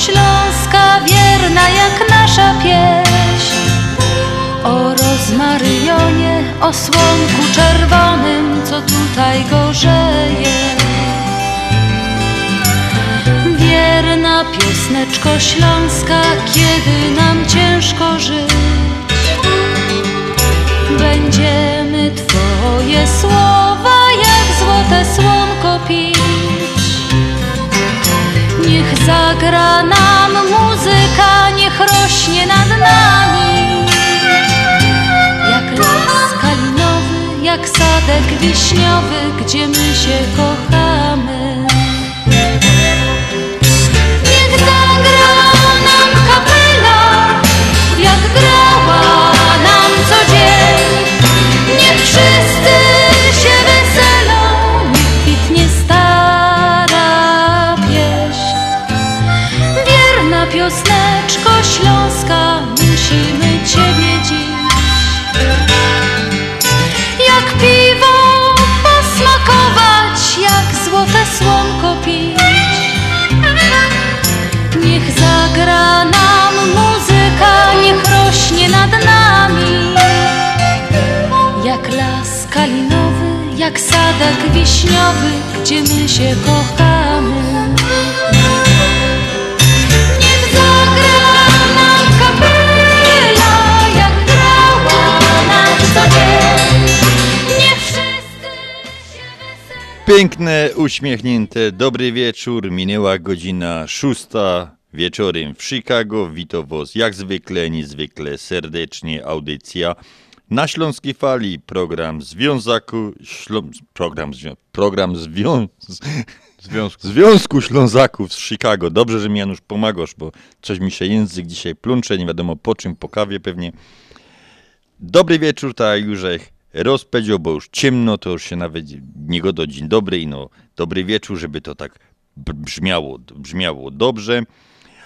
Śląska, wierna jak nasza pieśń. O rozmaryjonie, o słonku czerwonym, co tutaj gorzeje. Wierna piosneczko Śląska, kiedy nam ciężko żyć. Będziemy Twoje słowa jak złote słonko pić zagra nam muzyka, niech rośnie nad nami. Jak las kalinowy, jak sadek wiśniowy, gdzie my się kochamy jak sadek wiśniowy, gdzie my się kochamy Niech zagra dobry wieczór. Minęła godzina szósta wieczorem w Chicago. Witam Was jak zwykle, niezwykle serdecznie. Audycja na Śląskiej Fali. Program Związaku... Ślą... Program, zwią... program zwią... Związku. Związku Ślązaków z Chicago. Dobrze, że mi Janusz pomagasz, bo coś mi się język dzisiaj plącze, nie wiadomo po czym, po kawie pewnie. Dobry wieczór, tak już jak rozpowiedział, bo już ciemno, to już się nawet nie go do dzień dobry i no dobry wieczór, żeby to tak brzmiało, brzmiało dobrze.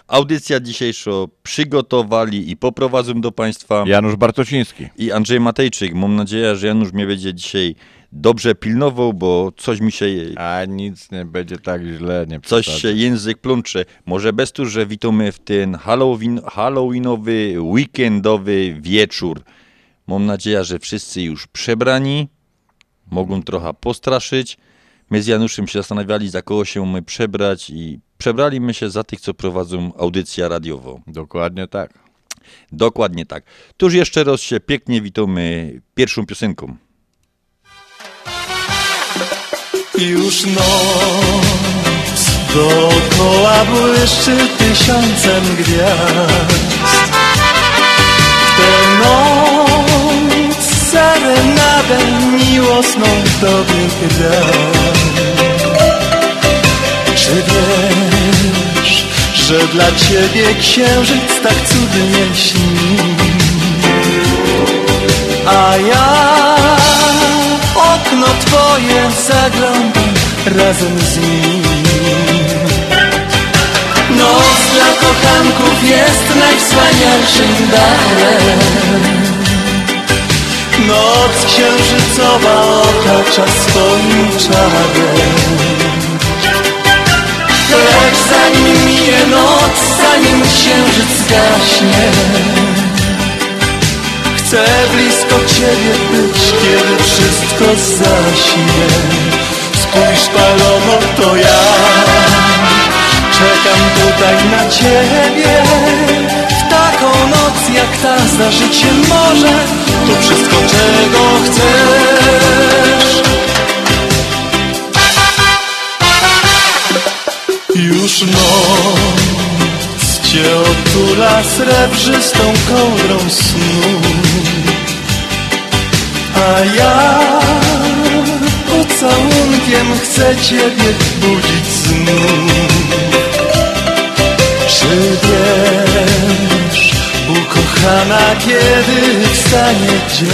Audycja dzisiejsza przygotowali i poprowadzą do Państwa Janusz Bartosiński. i Andrzej Matejczyk. Mam nadzieję, że Janusz mnie będzie dzisiaj dobrze pilnował, bo coś mi się A nic nie będzie tak źle, nie Coś się język plącze. Może bez tu, że witamy w ten Halloween, Halloweenowy, weekendowy wieczór. Mam nadzieję, że wszyscy już przebrani, mogą trochę postraszyć. My z Januszem się zastanawiali, za kogo się my przebrać i przebraliśmy się za tych, co prowadzą audycję radiową. Dokładnie tak. Dokładnie tak. Tuż jeszcze raz się pięknie witamy pierwszą piosenką. Już noc dookoła błyszczy tysiącem gwiazd. W tę noc serenadę miłosną tobie dam. Czy wiesz, że dla ciebie księżyc tak cudnie śni? A ja okno twoje zaglądam razem z nim. Noc dla kochanków jest najwspanialszym darem. Noc księżycowa otacza swoim czarem. Lecz zanim minie noc, zanim księżyc zgaśnie, Chcę blisko Ciebie być, kiedy wszystko zaśnie. Spójrz palomo, to ja czekam tutaj na Ciebie. Taką noc jak ta zdarzyć się może, to wszystko czego chcesz. Już noc Cię otula srebrzystą kołdrą snu A ja pocałunkiem chcę Ciebie budzić znów Czy wiesz, ukochana, kiedy wstanie dzień?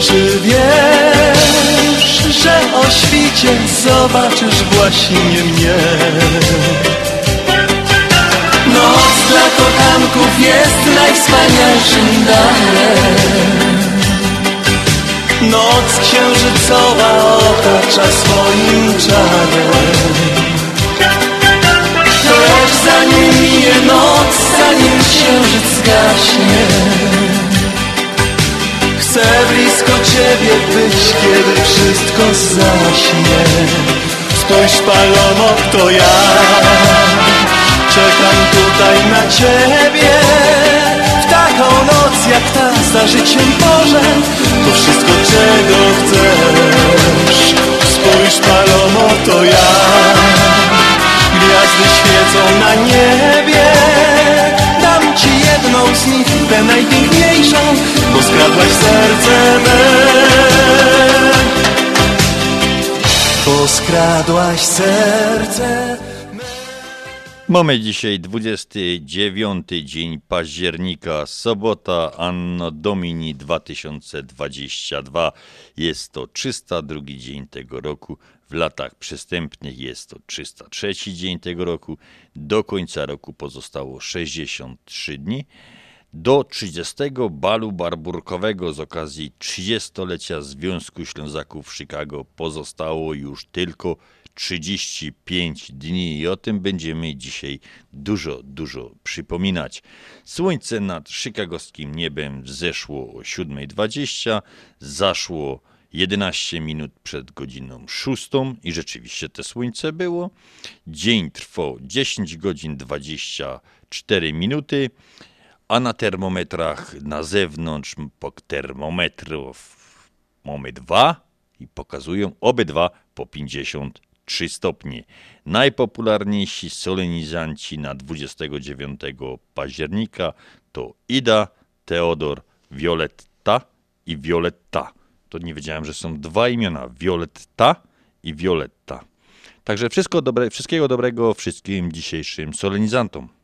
Czy wiesz, że o świcie zobaczysz właśnie mnie? Noc dla kochanków jest najwspanialszym darem. Noc księżycowa otacza swoim czarem zanim minie noc, zanim księżyc zgaśnie. Chcę blisko ciebie być, kiedy wszystko zaśnie. Spójrz Palomo, to ja. Czekam tutaj na ciebie. W taką noc jak ta zdarzyć się może To wszystko czego chcesz. Spójrz Palomo, to ja Świecą na niebie Dam ci jedną z nich, tę najpiękniejszą Bo skradłaś serce me Bo skradłaś serce Mamy dzisiaj 29 dzień października, sobota, Anno Domini 2022. Jest to 302 dzień tego roku. W latach przestępnych jest to 303 dzień tego roku. Do końca roku pozostało 63 dni. Do 30 balu barburkowego z okazji 30-lecia Związku Ślązaków w Chicago pozostało już tylko 35 dni i o tym będziemy dzisiaj dużo, dużo przypominać. Słońce nad chicagowskim niebem wzeszło o 7.20, zaszło 11 minut przed godziną 6 i rzeczywiście te słońce było. Dzień trwał 10 godzin 24 minuty, a na termometrach na zewnątrz po termometrów mamy dwa i pokazują obydwa po 53 stopnie. Najpopularniejsi solenizanci na 29 października to Ida, Teodor, Violetta i Violetta. To nie wiedziałem, że są dwa imiona, Violetta i Violetta. Także wszystko dobre, wszystkiego dobrego wszystkim dzisiejszym solenizantom.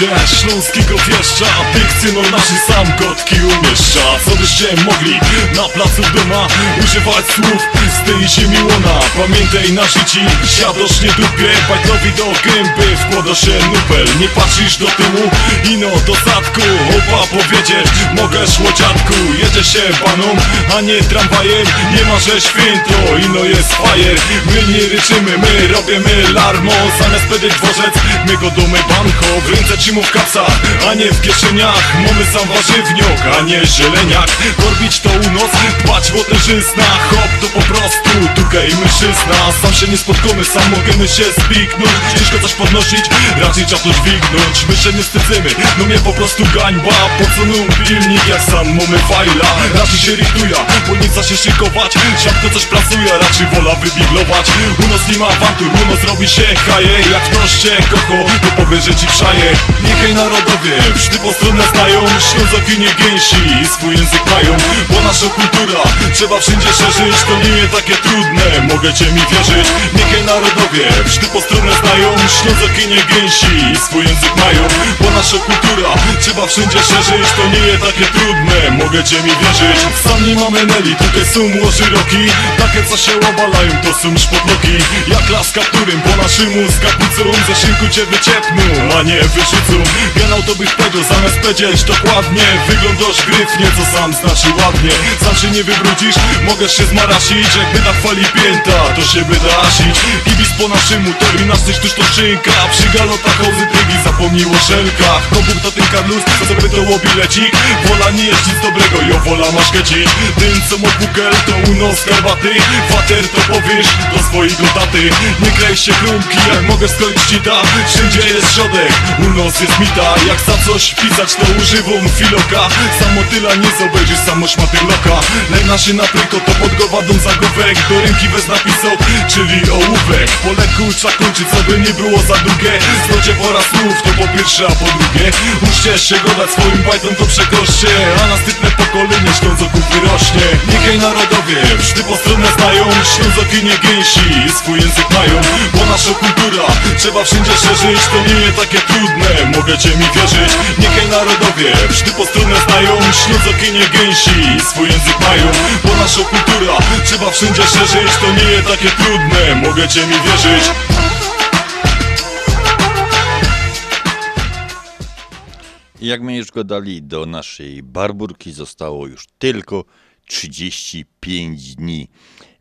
Ludzie, śląskiego wieszcza Dykcję no naszej sam kotki umieszcza. Co byście mogli na placu doma Używać słów? Z tej ziemi łona. Pamiętaj na życi, siadosz nie dupie. Bajtlowi do gęby wkłada się nupel. Nie patrzysz do tyłu, ino do zadku. Opa powiedzieć, mogę łodziatku Jedzie się panom, a nie tramwajem. Nie ma, święto, ino jest fajer. My nie ryczymy, my robimy larmo. Zamiast powiedzieć dworzec, my go domy banko. W ręce trzymów kapsa, a nie w kieszeniach. Mamy sam warzywniok, a nie zieleniak. Korbić to u nos, dbać o żyzna. Hop to po prostu, tukaj mężczyzna. Sam się nie spotkamy, sam możemy się spiknąć Ciężko coś podnosić, raczej trzeba to dźwignąć. My się nie wstydzimy, no mnie po prostu gańba. Po co num pilnik, jak sam mamy fajla? Raczej się rytuje, bo nie chce się szykować. Siatko coś pracuje, raczej wola wybiglować. U nas nie ma awantur, u robi się haje. Jak ktoś cię kocho, to powie, że ci przaje. Niechaj narodowie, wszty po stronę znają Ślązoki nie gęsi i swój język mają. Bo nasza kultura trzeba wszędzie szerzyć To nie jest takie trudne, możecie mi wierzyć. Niechaj narodowie, wszty po stronę znają Ślązoki nie gęsi i swój język mają. Bo nasza kultura trzeba wszędzie szerzyć To nie jest takie trudne, możecie mi wierzyć. Sami mamy Nelly, tutaj są młodzi roki. Takie co się obalają, to są szpotloki Jak laska, którym po naszemu z kapucą Ze szynku cię wyciepną, a nie wyrzucą. Generał to powiedział, zamiast powiedzieć dokładnie. Wyglądasz gryfnie, co sam znaczy ładnie. Się nie wybrudzisz, mogę się zmarasić. Jakby na fali pięta, to się wyda asić Kibic po naszemu, nas tuż to szynka Przy galotach hołzy trygi, zapomnił o szelkach to ten Karlus, co sobie to łobilecik Wola nie jest nic dobrego, jo wola masz keci Ten co ma bukel, to unos herbaty. Water to powiesz do swojego taty. Nie klej się klumki, jak mogę skończyć ci ta. Wszędzie jest środek, unos jest mita. Jak za coś pisać to używam filoka. Samo tyla nie zobejrzysz, samo szmatyrloka Lejna się na pryko to pod gowadą zagłówek. Do ręki wez napisał, czyli ołówek. Po lekku trzeba kończyć, co by nie było za długie Zlocie pora słów, to po pierwsze, a po drugie. Uczcie się godać swoim bajtom to przekoście A następne pokolenie ślązoków wyrośnie. Niechaj narodowie, wszty postronne znają. Ślązoki nie gęsi, swój język mają. Bo nasza kultura trzeba wszędzie szerzyć. To nie jest takie trudne, możecie mi wierzyć Niechaj narodowie, wszty postronne znają Ślązoki nie gęsi, swój język mają Bo nasza kultura trzeba wszędzie szerzyć To nie jest takie trudne, możecie mi wierzyć jak my już go dali do naszej barburki, zostało już tylko 35 dni.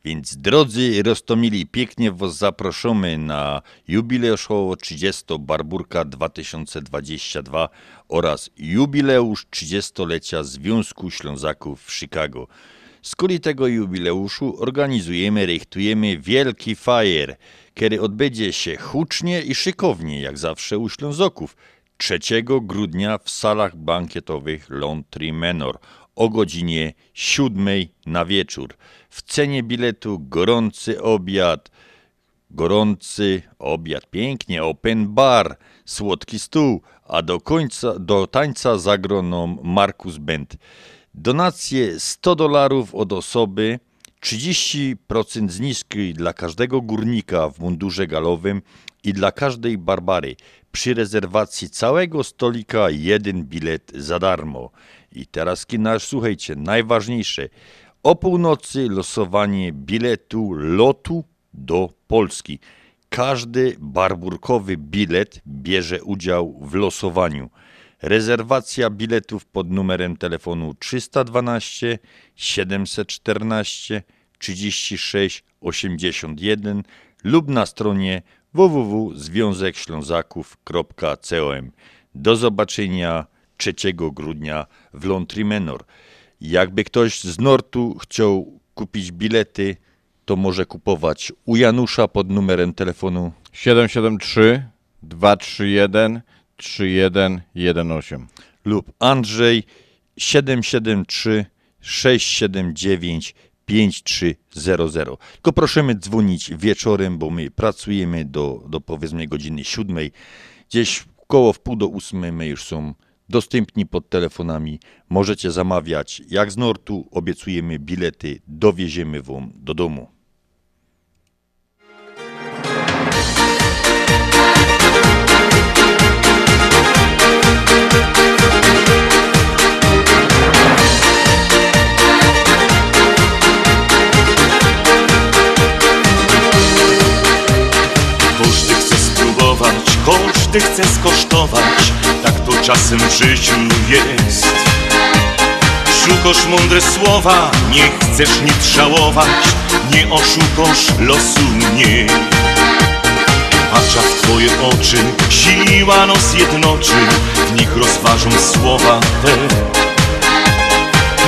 Więc drodzy Rostomili, pięknie was zapraszamy na jubileuszowo 30 Barburka 2022 oraz jubileusz 30-lecia Związku Ślązaków w Chicago. Z kuli tego jubileuszu organizujemy, rechtujemy wielki fajer, który odbędzie się hucznie i szykownie, jak zawsze u Ślązoków, 3 grudnia w salach bankietowych Laundry Manor o godzinie 7 na wieczór. W cenie biletu gorący obiad, gorący obiad, pięknie, open bar, słodki stół, a do końca, do tańca zagroną Markus Band. Donacje 100 dolarów od osoby, 30% zniżki dla każdego górnika w mundurze galowym i dla każdej Barbary. Przy rezerwacji całego stolika jeden bilet za darmo. I teraz kinasz, słuchajcie, najważniejsze. O północy losowanie biletu lotu do Polski. Każdy barburkowy bilet bierze udział w losowaniu. Rezerwacja biletów pod numerem telefonu 312 714 36 81 lub na stronie www.związekślązaków.com. Do zobaczenia 3 grudnia w Laundry Manor. Jakby ktoś z Nortu chciał kupić bilety, to może kupować u Janusza pod numerem telefonu 773 231 3118. lub Andrzej 773 679 5300. Tylko prosimy dzwonić wieczorem, bo my pracujemy do, do powiedzmy godziny siódmej. Gdzieś koło w pół do ósmej my już są dostępni pod telefonami. Możecie zamawiać. Jak z Nortu obiecujemy bilety, dowieziemy wam do domu. Każdy chce skosztować Tak czasem w życiu jest. Szukasz mądre słowa, nie chcesz nic żałować Nie oszukasz losu mnie Patrza w twoje oczy, siła nos jednoczy W nich rozważą słowa te.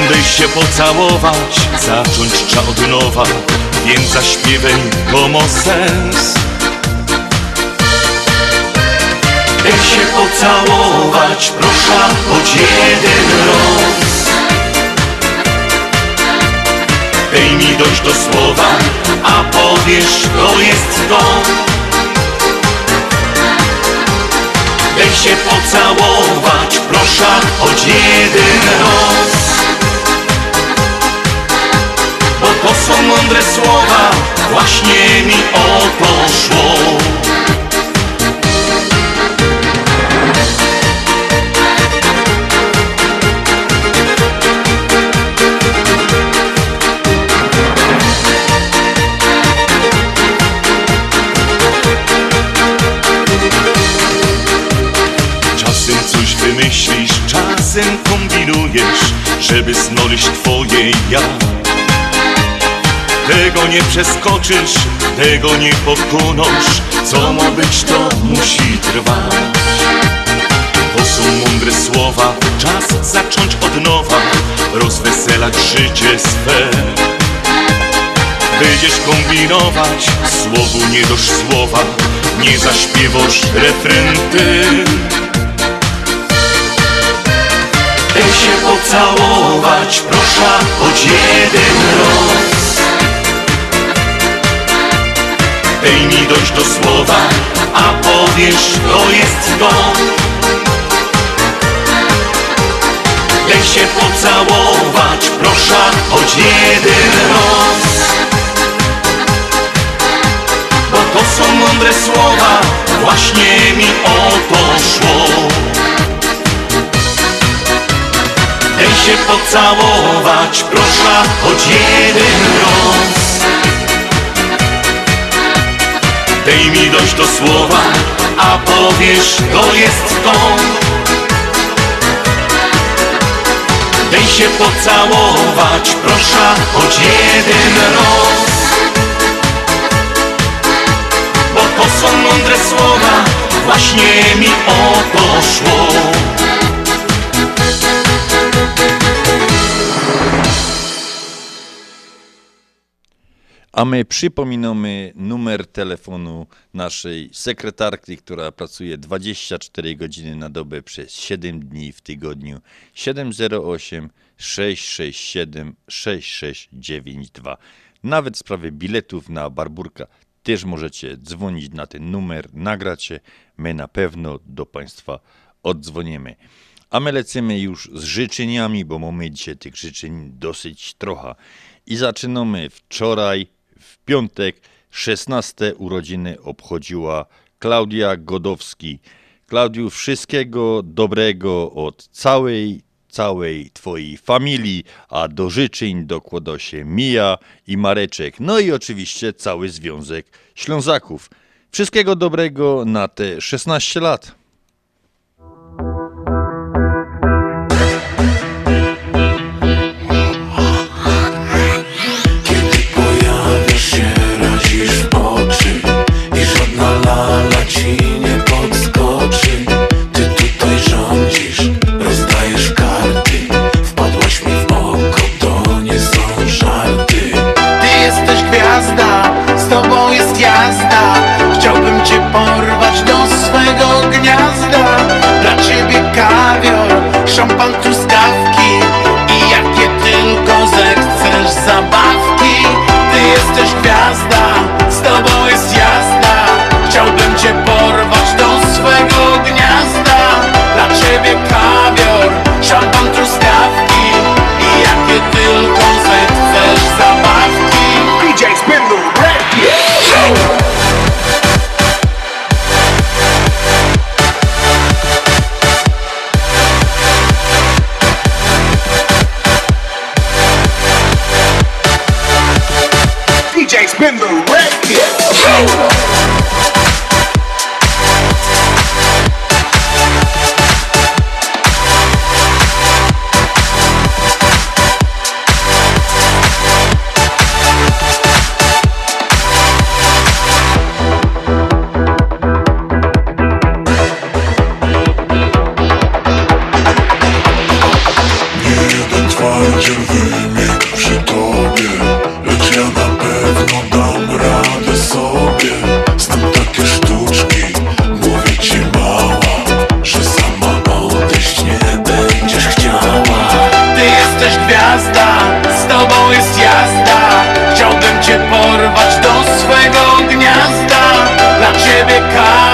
Daj się pocałować, zacząć trzeba od nowa Więc zaśpiewaj komo sens Daj się pocałować, proszę, choć jeden raz. Daj mi dojść do słowa, a powiesz, to jest to. Daj się pocałować, proszę, choć jeden raz. Bo to są mądre słowa, właśnie mi o to szło kombinujesz, żeby znaleźć twoje ja. Tego nie przeskoczysz, tego nie pokonasz, co ma być to musi trwać. To są mądre słowa, czas zacząć od nowa, rozweselać życie swe. Będziesz kombinować, słowu nie dosz słowa, nie zaśpiewasz refren ty. Się pocałować, proszę, choć jeden raz. Dej mi dojść do słowa, a powiesz, to jest to. Daj się pocałować, proszę, choć jeden raz. Bo to są mądre słowa, właśnie mi o to szło. Daj się pocałować, proszę, choć jeden raz. Daj mi dojść do słowa, a powiesz, to jest to. Daj się pocałować, proszę, choć jeden raz. Bo to są mądre słowa, właśnie mi o to szło. A my przypominamy numer telefonu naszej sekretarki, która pracuje 24 godziny na dobę przez 7 dni w tygodniu 708 667 6692. Nawet w sprawie biletów na Barburka też możecie dzwonić na ten numer, nagrać się. My na pewno do Państwa oddzwonimy. A my lecimy już z życzeniami, bo mamy dzisiaj tych życzeń dosyć trochę. I zaczynamy wczoraj, piątek, 16 urodziny obchodziła Klaudia Godowski. Klaudiu, wszystkiego dobrego od całej, całej Twojej familii, a do życzeń dokłada się Mija i Mareczek, no i oczywiście cały Związek Ślązaków. Wszystkiego dobrego na te 16 lat. been the record. か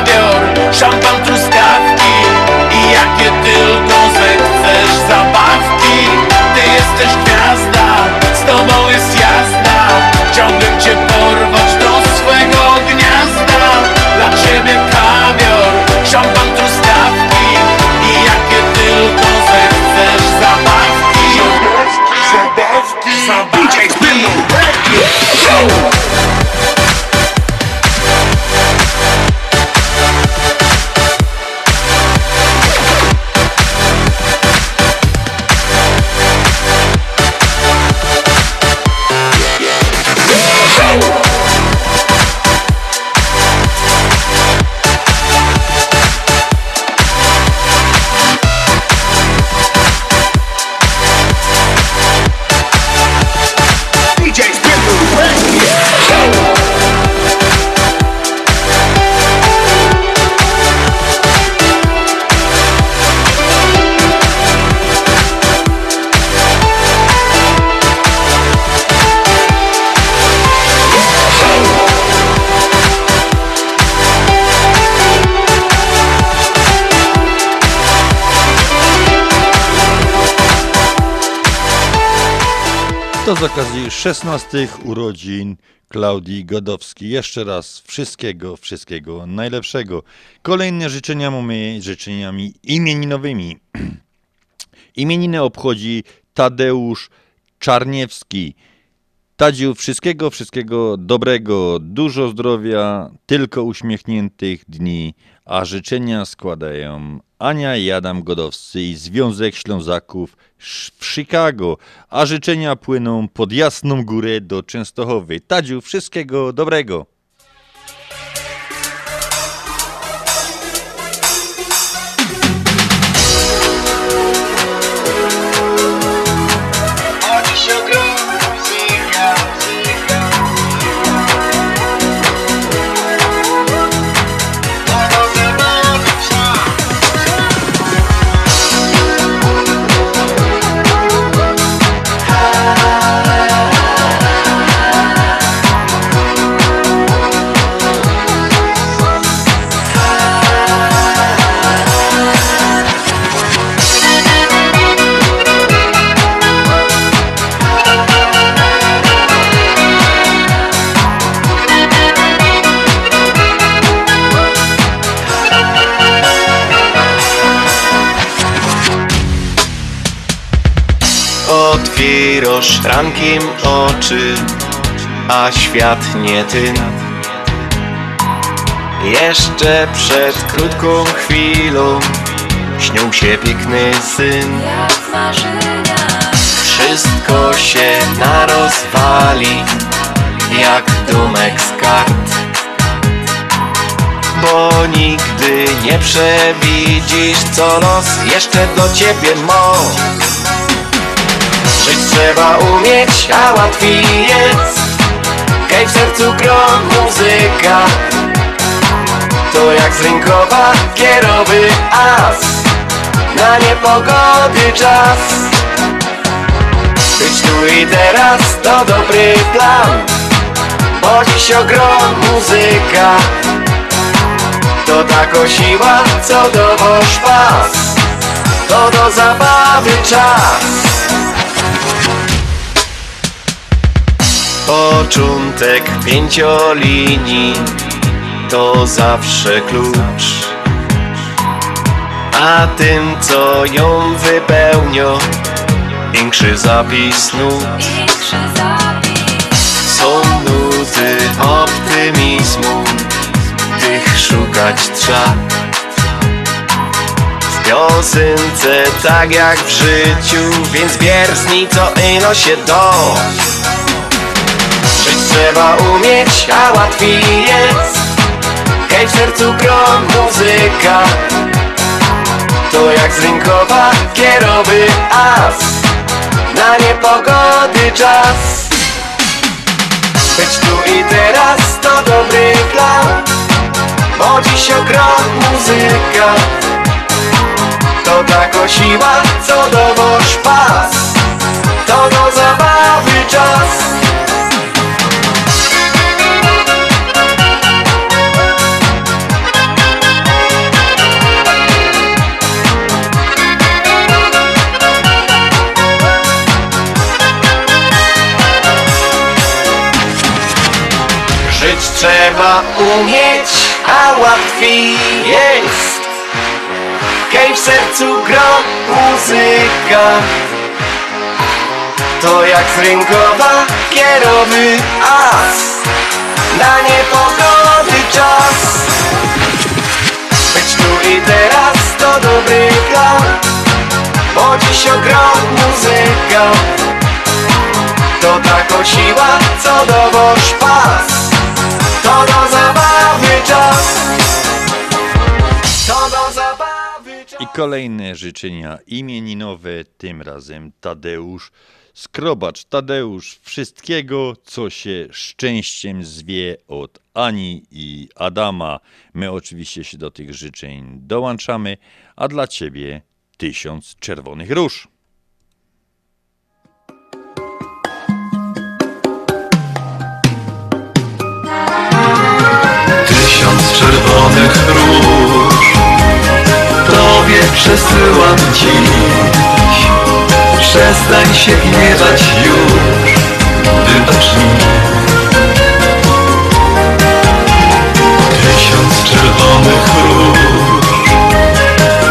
16 urodzin Klaudii Godowskiej. Jeszcze raz wszystkiego, wszystkiego najlepszego. Kolejne życzenia mamy życzeniami imieninowymi. Imieniny obchodzi Tadeusz Czarniewski. Tadziu, wszystkiego, wszystkiego dobrego, dużo zdrowia, tylko uśmiechniętych dni, a życzenia składają Ania i Adam Godowscy i Związek Ślązaków w Chicago, a życzenia płyną pod Jasną Górę do Częstochowy. Tadziu, wszystkiego dobrego. Rankiem oczy, a świat nie ty. Jeszcze przed krótką chwilą śnił się piękny syn. Wszystko się narozwali jak domek z kart Bo nigdy nie przewidzisz co los jeszcze do ciebie mo Żyć trzeba umieć, a łatwiej jest. Hej w sercu grom muzyka. To jak z rynkowa kierowy as. Na niepogody czas. Być tu i teraz to dobry plan. Bo dziś ogrom muzyka. To tako siła, co dowoż pas. To do zabawy czas Początek pięciolinii To zawsze klucz. A tym, co ją wypełnią Większy zapis nut. Są nuty optymizmu Tych szukać trzeba. W piosence tak jak w życiu Więc wiersni co ino się do trzeba umieć, a łatwiej jest. Hej w sercu grom muzyka. To jak z rynkowa kierowy as. Na niepogody czas. Być tu i teraz to dobry plan. Bo dziś ogrom muzyka. To tako siła, co dowoż pas. To do zabawy czas trzeba umieć, a łatwiej jest. Hej w sercu gro muzyka. To jak z rynkowa kierowy as. Na niepogody czas. Być tu i teraz to dobry plan Bo dziś ogrom muzyka. To taką siła, co dowoż pas To do zabawy To do zabawy I kolejne życzenia imieninowe, tym razem Tadeusz Skrobacz. Tadeusz, wszystkiego, co się szczęściem zwie od Ani i Adama. My oczywiście się do tych życzeń dołączamy, a dla Ciebie tysiąc czerwonych róż. przesyłam ci. Dziś Przestań się gniewać już, wybacz mi. Tysiąc czerwonych róż.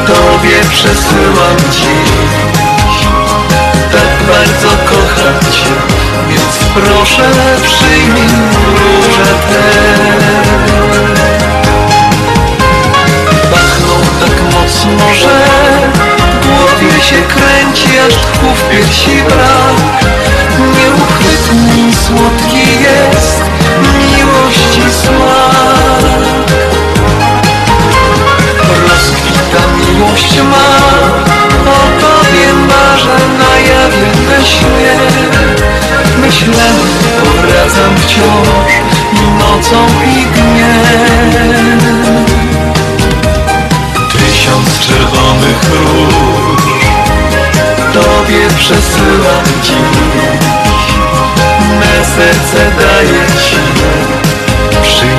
Tobie przesyłam dziś Tak bardzo kocham Cię Więc proszę przyjmij róże te tak mocno, że w głowie się kręci, aż tchu w piersi brak. Nieuchwytny słodki jest miłości smak. Rozkwita miłość ma, o tobie marzę na jawie we śnie. Myślę, powracam wciąż nocą i dniem Tysiąc czerwonych róż. Tobie przesyłam dziś. Me serce daję Ci. Przyjmij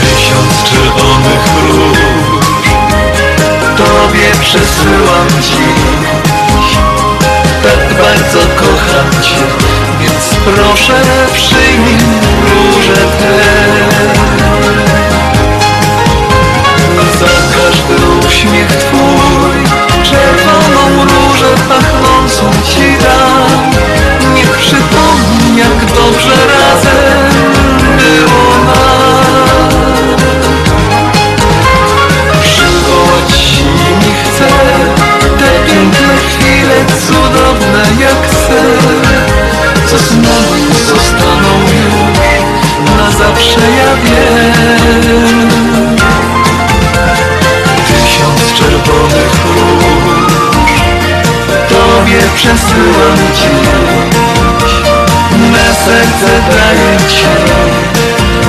Tysiąc czerwonych róż. Tobie przesyłam dziś. Tak bardzo kocham Cię Więc proszę przyjmij róże te uśmiech Twój Czerwoną różę pachnącą Ci dam. Niech przypomni jak dobrze razem było nam. Przywołać mi chcę Te piękne chwile cudowne jak sen Co z zostaną już na zawsze ja wiem przesyłam dziś Me serce daję Ci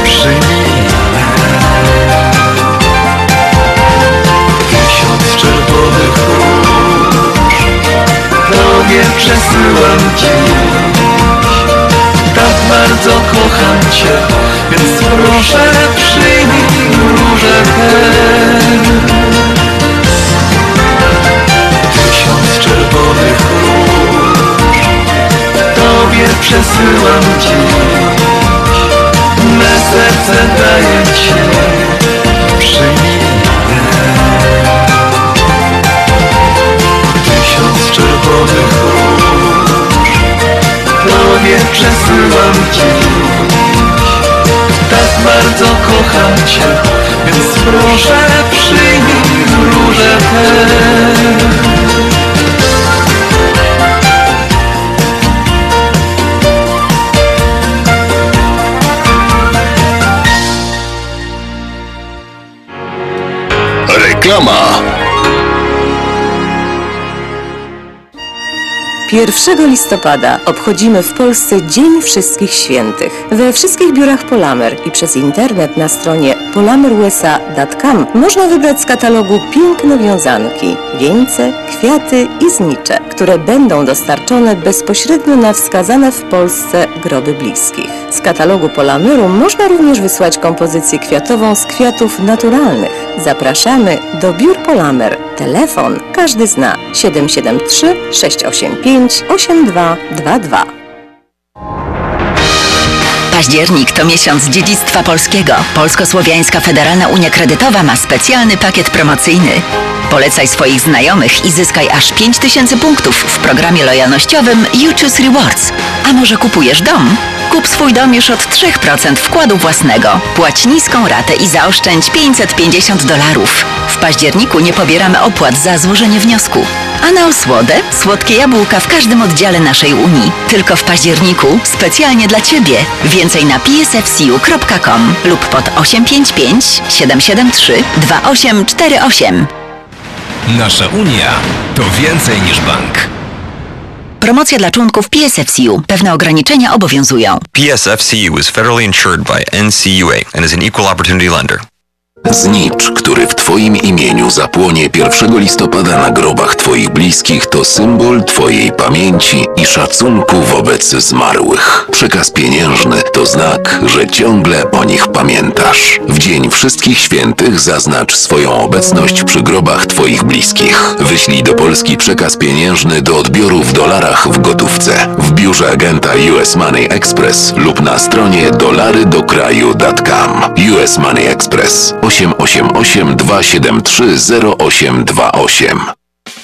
Przyjmij Tysiąc czerwonych róż. Tobie przesyłam dziś Tak bardzo kocham Cię Więc proszę przyjmij róże te Tobie przesyłam dziś Me serce daję Ci. Przyjmij Tysiąc czerwonych róż. Tobie przesyłam dziś Tak bardzo kocham Cię Więc proszę przyjmij róże te Reklama. 1 listopada obchodzimy w Polsce Dzień Wszystkich Świętych. We wszystkich biurach Polamer i przez internet na stronie polamerusa.com można wybrać z katalogu piękne wiązanki, wieńce, kwiaty i znicze, które będą dostarczone bezpośrednio na wskazane w Polsce groby bliskich. Z katalogu Polameru można również wysłać kompozycję kwiatową z kwiatów naturalnych. Zapraszamy do biur Polamer. Telefon każdy zna 773 685 8222. Październik to miesiąc dziedzictwa polskiego. Polsko-Słowiańska Federalna Unia Kredytowa ma specjalny pakiet promocyjny. Polecaj swoich znajomych i zyskaj aż 5000 punktów w programie lojalnościowym You Choose Rewards. A może kupujesz dom? Kup swój dom już od 3% wkładu własnego. Płać niską ratę i zaoszczędź 550 dolarów. W październiku nie pobieramy opłat za złożenie wniosku. A na osłodę słodkie jabłka w każdym oddziale naszej Unii. Tylko w październiku specjalnie dla Ciebie. Więcej na psfcu.com lub pod 855 773 2848. Nasza Unia to więcej niż bank. Promocja dla członków PSFCU. Pewne ograniczenia obowiązują. PSFCU is federally insured by NCUA and is an equal opportunity lender. Znicz, który w Twoim imieniu zapłonie 1 listopada na grobach Twoich bliskich, to symbol Twojej pamięci i szacunku wobec zmarłych. Przekaz pieniężny to znak, że ciągle o nich pamiętasz. W Dzień Wszystkich Świętych zaznacz swoją obecność przy grobach Twoich bliskich. Wyślij do Polski przekaz pieniężny do odbioru w dolarach w gotówce. W biurze agenta US Money Express lub na stronie dolarydokraju.com. US Money Express 888 273 0828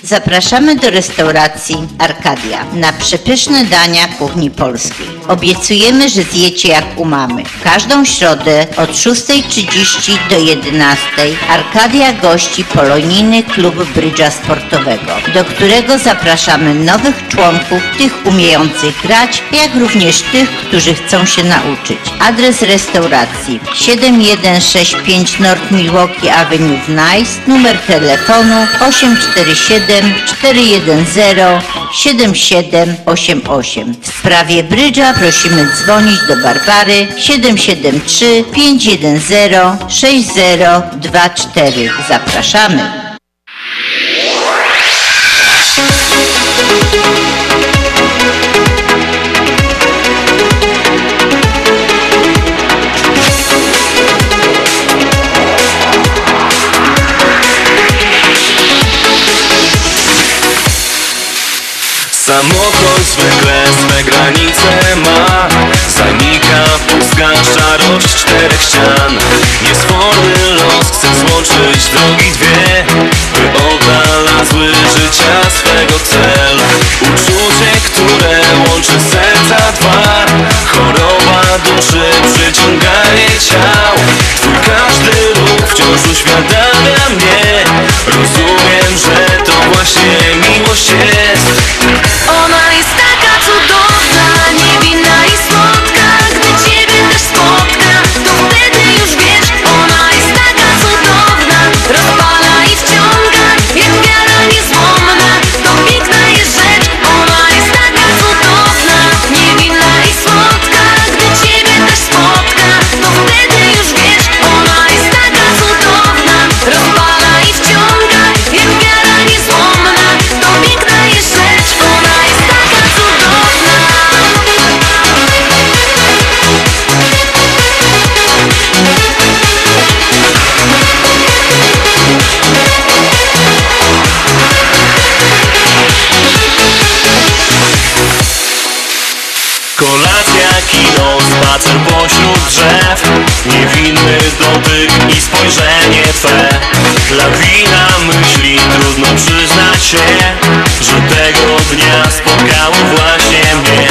Zapraszamy do restauracji Arkadia na przepyszne dania kuchni polskiej. Obiecujemy, że zjecie jak u mamy. Każdą środę od 6.30 do 11.00 Arkadia gości polonijny klub brydża sportowego, do którego zapraszamy nowych członków, tych umiejących grać, jak również tych, którzy chcą się nauczyć. Adres restauracji 7165 North Milwaukee Avenue w Nice, numer telefonu 847 410 7788. W sprawie brydża prosimy dzwonić do Barbary 773 510 6024. Zapraszamy. Samochód zwykle swe granice ma. Zanika pustka szarość czterech ścian. Niesforny los chce złączyć drogi dwie By odnalazły życia swego cel. Uczucie, które łączy serca dwa. Choroba duszy, przyciąganie ciał. Twój każdy ruch wciąż uświadamia mnie. Rozumiem, że to właśnie miłość jest drzew. Niewinny dotyk i spojrzenie Twe. Lawina myśli, trudno przyznać się Że tego dnia spotkało właśnie mnie.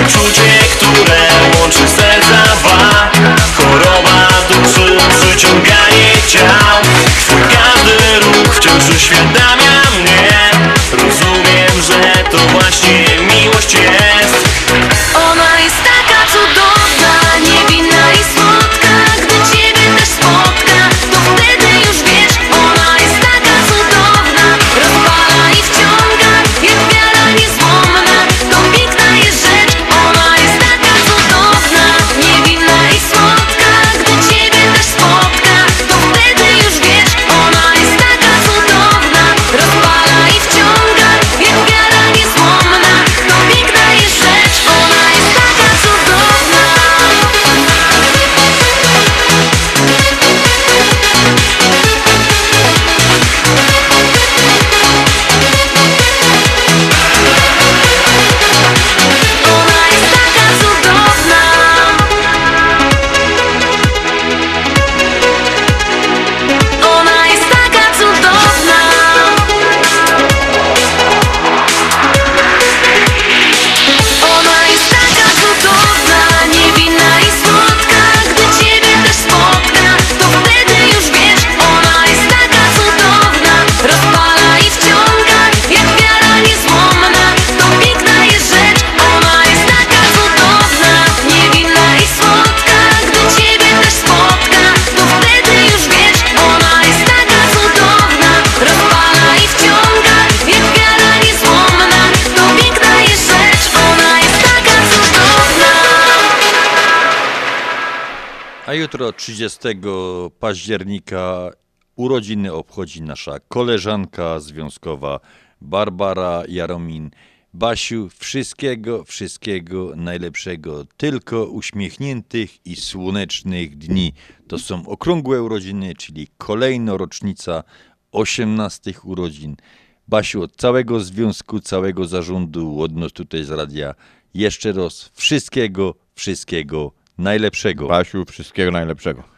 Uczucie, które łączy serca dwa. Choroba duszy, przyciąganie ciał. Twój każdy ruch wciąż uświadamia mnie. Rozumiem, że to właśnie miłość jest 30 października urodziny obchodzi nasza koleżanka związkowa Barbara Jaromin. Basiu, wszystkiego, wszystkiego najlepszego, tylko uśmiechniętych i słonecznych dni. To są okrągłe urodziny, czyli kolejna rocznica 18 urodzin. Basiu, od całego związku, całego zarządu, od nas tutaj z radia, jeszcze raz wszystkiego, wszystkiego najlepszego. Basiu, wszystkiego najlepszego.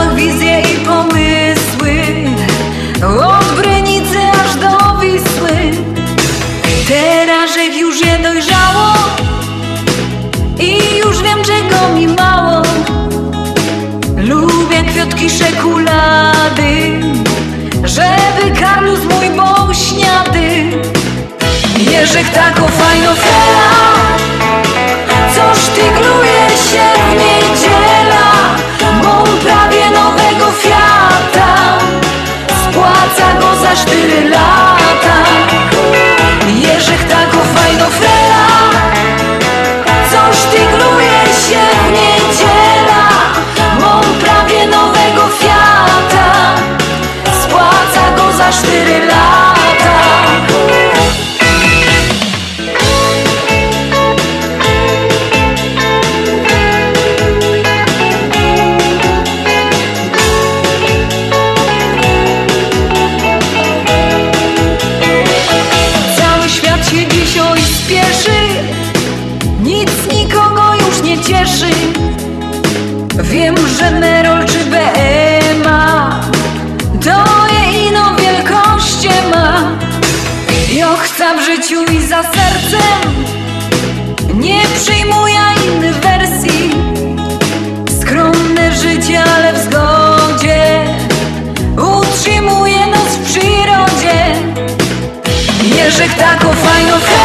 kwiatki szekulady Żeby Karlus mój był śniady. Jerzych tako fajno fela Co sztygluje się w niedziela Mam prawie nowego Fiata Spłaca go za cztery lata. Jerzych tako fajno frela Jerzych tako fajno fela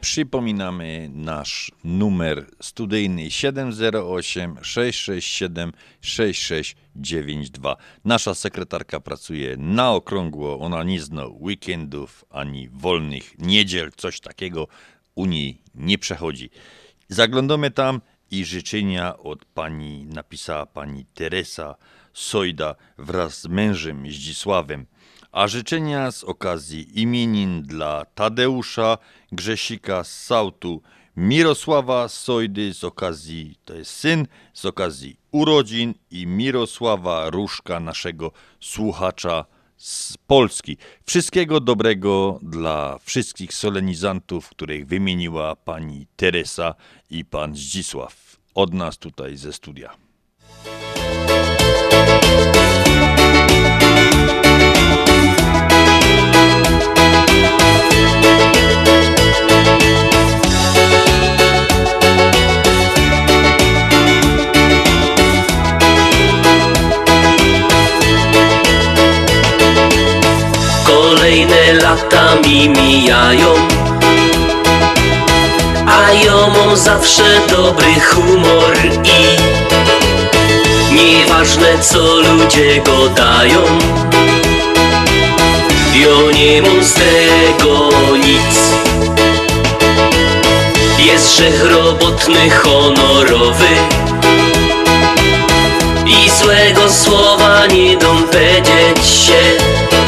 przypominamy nasz numer studyjny 708 667 6692. Nasza sekretarka pracuje na okrągło, ona nie zna weekendów ani wolnych niedziel, coś takiego u niej nie przechodzi. Zaglądamy tam i życzenia od pani, napisała pani Teresa Sojda wraz z mężem Zdzisławem. A życzenia z okazji imienin dla Tadeusza Grzesika z Sautu, Mirosława Sojdy z okazji, to jest syn, z okazji urodzin i Mirosława Różka, naszego słuchacza z Polski. Wszystkiego dobrego dla wszystkich solenizantów, których wymieniła pani Teresa i pan Zdzisław. Od nas tutaj ze studia. Kolejne lata mi mijają. A ja mam zawsze dobry humor i Nieważne co ludzie go dają. Ja nie mam z tego nic. Jest grzech robotny, honorowy. I złego słowa nie dom się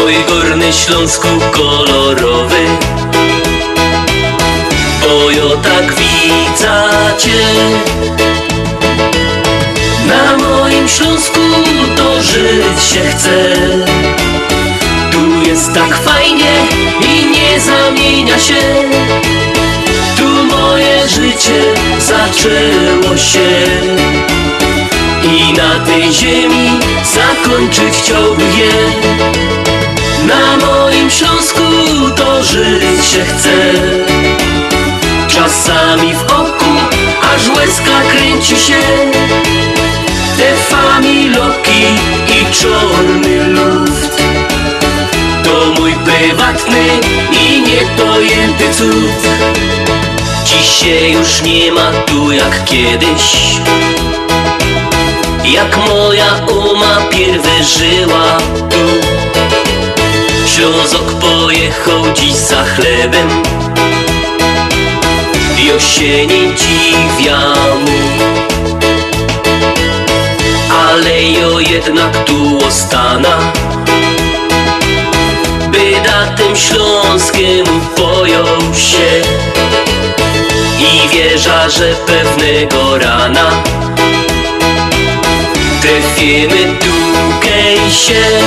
Mój górny Śląsku kolorowy. Bo tak widzę cię. Na moim Śląsku to żyć się chce. Tu jest tak fajnie i nie zamienia się. Tu moje życie zaczęło się. I na tej ziemi zakończyć chciałbym je Na moim Śląsku to żyć się chce. Czasami w oku aż łezka kręci się. Te familoki i czarny luft. To mój prywatny i niepojęty cud. Dzisiaj już nie ma tu jak kiedyś. Jak moja uma pierwy żyła tu Ślązok pojechał dziś za chlebem. Jo się nie dziwia mu Ale jo jednak tu ostana. By da tym śląskiemu pojął się. I wierza, że pewnego rana. Trafimy tukej się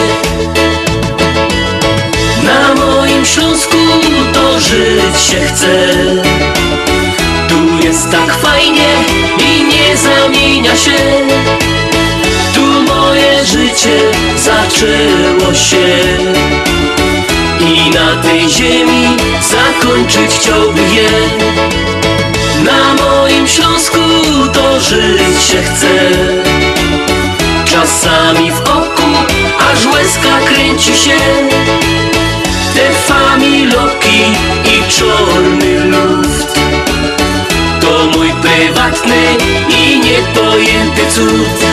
Na moim Śląsku to żyć się chce. Tu jest tak fajnie i nie zamienia się. Tu moje życie zaczęło się. I na tej ziemi zakończyć chciałbym je. Na moim Śląsku to żyć się chce. Czasami w oku aż łezka kręci się Te familoki i czarny luft. To mój prywatny i niepojęty cud.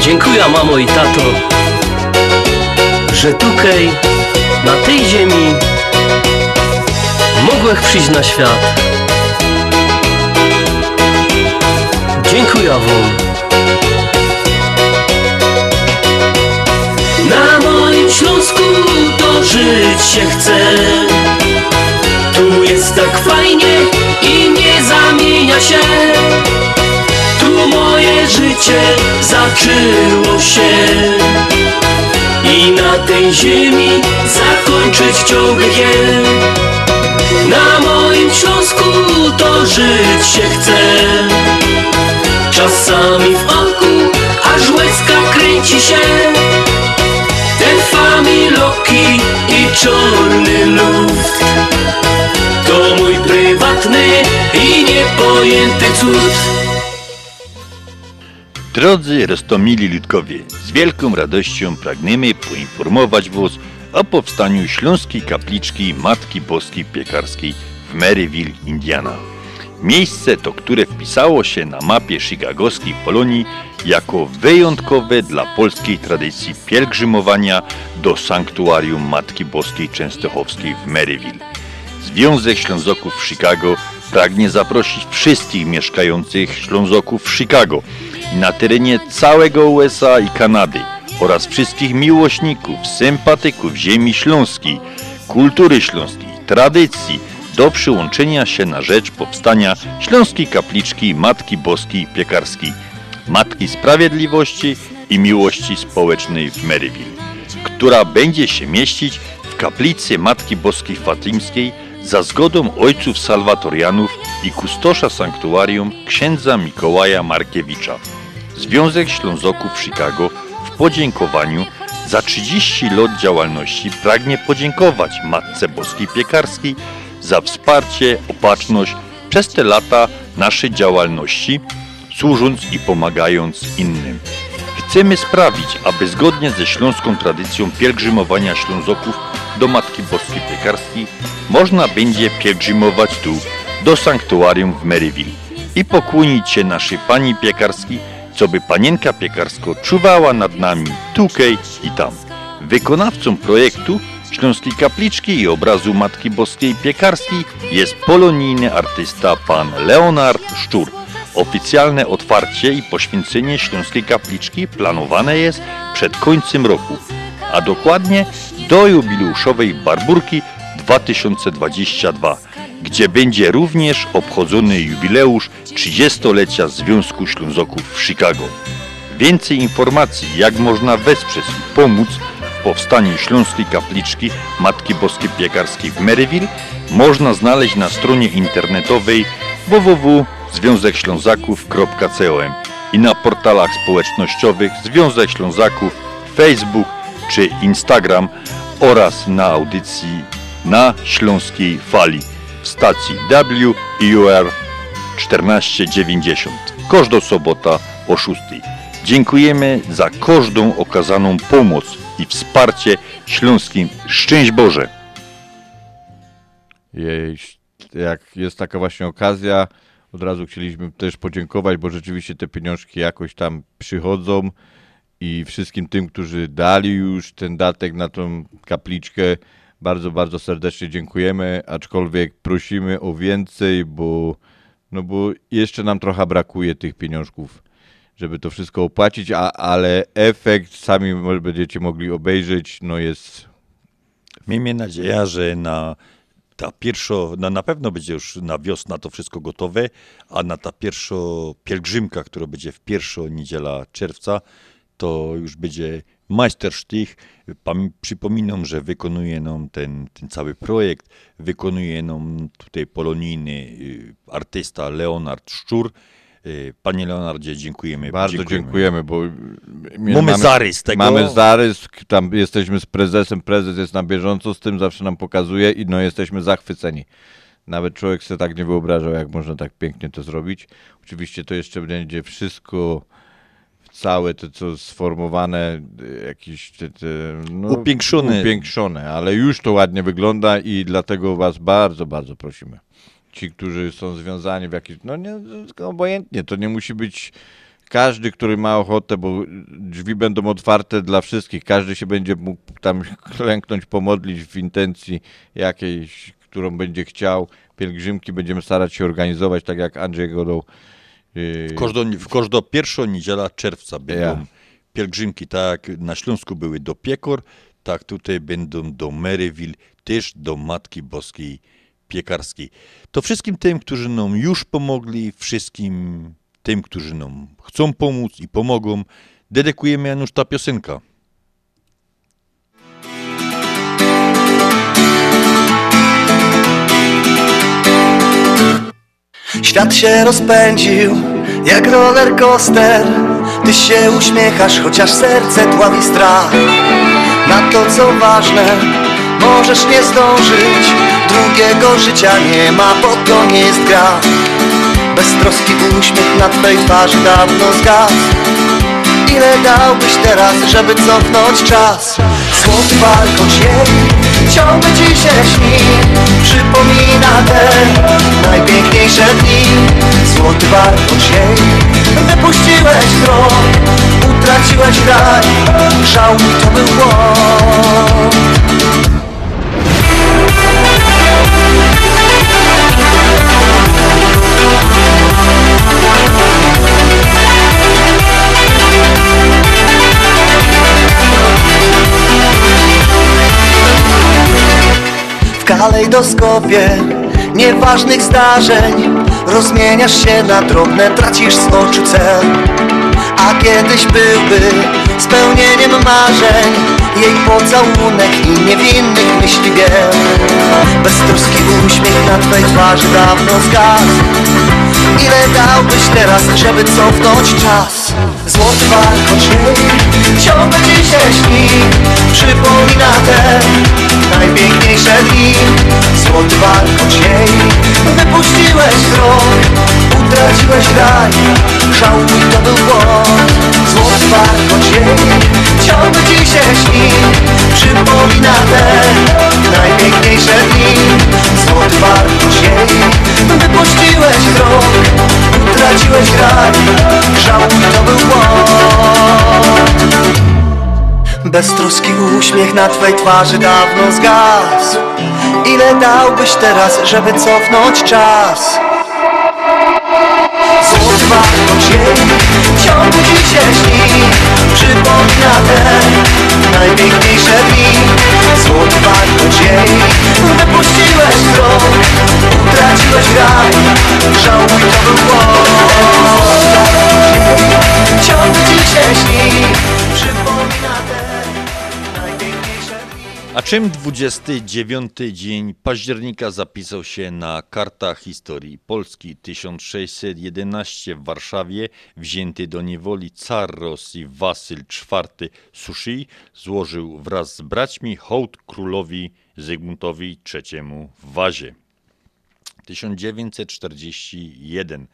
Dziękuję mamo i tato Że tukej na tej ziemi Mogłech przyjść na świat. Dziękuję wam Śląsku to żyć się chce. Tu jest tak fajnie i nie zamienia się. Tu moje życie zaczęło się. I na tej ziemi zakończyć chciałbym je Na moim Śląsku to żyć się chce. Czasami w oku aż łezka kręci się Te familoki i czarny luft To mój prywatny i niepojęty cud Drodzy Rostomili Ludkowie, z wielką radością pragniemy poinformować Was o powstaniu Śląskiej Kapliczki Matki Boskiej Piekarskiej w Maryville, Indiana. Miejsce to, które wpisało się na mapie chicagowskiej Polonii jako wyjątkowe dla polskiej tradycji pielgrzymowania do sanktuarium Matki Boskiej Częstochowskiej w Maryville. Związek Ślązoków w Chicago pragnie zaprosić wszystkich mieszkających Ślązoków w Chicago i na terenie całego USA i Kanady oraz wszystkich miłośników, sympatyków ziemi śląskiej, kultury śląskiej, tradycji do przyłączenia się na rzecz powstania Śląskiej Kapliczki Matki Boskiej Piekarskiej, Matki Sprawiedliwości i Miłości Społecznej w Maryville, która będzie się mieścić w kaplicy Matki Boskiej Fatimskiej za zgodą ojców salwatorianów i kustosza sanktuarium księdza Mikołaja Markiewicza. Związek Ślązoków Chicago w podziękowaniu za 30 lat działalności pragnie podziękować Matce Boskiej Piekarskiej za wsparcie, opatrzność przez te lata naszej działalności, służąc i pomagając innym. Chcemy sprawić, aby zgodnie ze śląską tradycją pielgrzymowania Ślązoków do Matki Boskiej Piekarskiej można będzie pielgrzymować tu, do sanktuarium w Maryville i pokłonić się naszej Pani Piekarskiej, co by Panienka Piekarsko czuwała nad nami tukej i tam. Wykonawcą projektu Śląskiej Kapliczki i obrazu Matki Boskiej Piekarskiej jest polonijny artysta pan Leonard Szczur. Oficjalne otwarcie i poświęcenie Śląskiej Kapliczki planowane jest przed końcem roku, a dokładnie do jubileuszowej Barburki 2022, gdzie będzie również obchodzony jubileusz 30-lecia Związku Ślązoków w Chicago. Więcej informacji, jak można wesprzeć i pomóc powstaniu Śląskiej Kapliczki Matki Boskiej Piekarskiej w Maryville, można znaleźć na stronie internetowej www.związekślązaków.com i na portalach społecznościowych Związek Ślązaków, Facebook czy Instagram oraz na audycji na Śląskiej Fali w stacji WIUR 1490. Każda sobota o 6. Dziękujemy za każdą okazaną pomoc i wsparcie śląskim. Szczęść Boże! Jej, jak jest taka właśnie okazja, od razu chcieliśmy też podziękować, bo rzeczywiście te pieniążki jakoś tam przychodzą i wszystkim tym, którzy dali już ten datek na tą kapliczkę, bardzo, bardzo serdecznie dziękujemy, aczkolwiek prosimy o więcej, bo, no bo jeszcze nam trochę brakuje tych pieniążków, żeby to wszystko opłacić, a, ale efekt sami będziecie mogli obejrzeć, no jest Miejmy nadzieję, że na ta pierwszo, na, na pewno będzie już na wiosna to wszystko gotowe, a na ta pierwsza pielgrzymka, która będzie w pierwszą niedziela czerwca, to już będzie majstersztych. Przypominam, że wykonuje nam ten, ten cały projekt, wykonuje nam tutaj polonijny y, artysta Leonard Szczur. Y, Panie Leonardzie, dziękujemy. Bardzo dziękujemy, bo my Mamy zarys tego. Mamy zarys, tam jesteśmy z prezesem, prezes jest na bieżąco z tym, zawsze nam pokazuje i no jesteśmy zachwyceni. Nawet człowiek sobie tak nie wyobrażał, jak można tak pięknie to zrobić. Oczywiście to jeszcze będzie wszystko całe to, co sformowane, y, jakieś te, te, no, Upiększone. upiększone, ale już to ładnie wygląda i dlatego was bardzo, bardzo prosimy. Ci, którzy są związani w jakiś, no nie, obojętnie, to nie musi być każdy, który ma ochotę, bo drzwi będą otwarte dla wszystkich, każdy się będzie mógł tam klęknąć, pomodlić w intencji jakiejś, którą będzie chciał. Pielgrzymki będziemy starać się organizować, tak jak Andrzej Godoł. yy, W każdą, w każdą pierwszą niedziela czerwca będą Ja. pielgrzymki, tak na Śląsku były do Piekor, tak tutaj będą do Maryville, też do Matki Boskiej Piekarskiej. To wszystkim tym, którzy nam już pomogli, wszystkim tym, którzy nam chcą pomóc i pomogą, dedykujemy Janusz ta piosenka. Świat się rozpędził jak roller coaster Ty się uśmiechasz, chociaż serce dławi strach Na to co ważne, możesz nie zdążyć. Drugiego życia nie ma, bo to nie jest gra. Beztroski uśmiech na twej twarzy dawno zgasł. Ile dałbyś teraz, żeby cofnąć czas? Złoty warkocz jej ciągle ci się śni. Przypomina te najpiękniejsze dni. Złoty warkocz jej Wypuściłeś krok, utraciłeś raj Żałuj, to był błąd kalejdoskopie nieważnych zdarzeń. Rozmieniasz się na drobne, tracisz z oczu cel A kiedyś byłby spełnieniem marzeń Jej pocałunek i niewinnych myśli biel. Beztroski uśmiech na twej twarzy dawno zgasł. Ile dałbyś teraz, żeby cofnąć czas? Złoty warkocz jej ciągle ci się śni Przypomina te najpiękniejsze dni. Złoty warkocz jej Wypuściłeś krok, utraciłeś raj. Żałuj, to był błąd Złoty warkocz jej ciągle ci się śni. Przypomina te najpiękniejsze dni. Złoty jej Wypuściłeś krok, utraciłeś raj. Żałuj, to był błąd. Beztroski uśmiech na twej twarzy dawno zgasł. Ile dałbyś teraz, żeby cofnąć czas? Złoty wartość jej Ciągle ci się śni Przypomina te najpiękniejsze dni. Złoty wartość jej Wypuściłeś wzrok Utraciłeś raj Żałuj to był błąd. Ci się śni A czym 29 dzień października zapisał się na kartach historii Polski? 1611 w Warszawie wzięty do niewoli car Rosji Wasyl IV Sushi złożył wraz z braćmi hołd królowi Zygmuntowi III w Wazie. 1941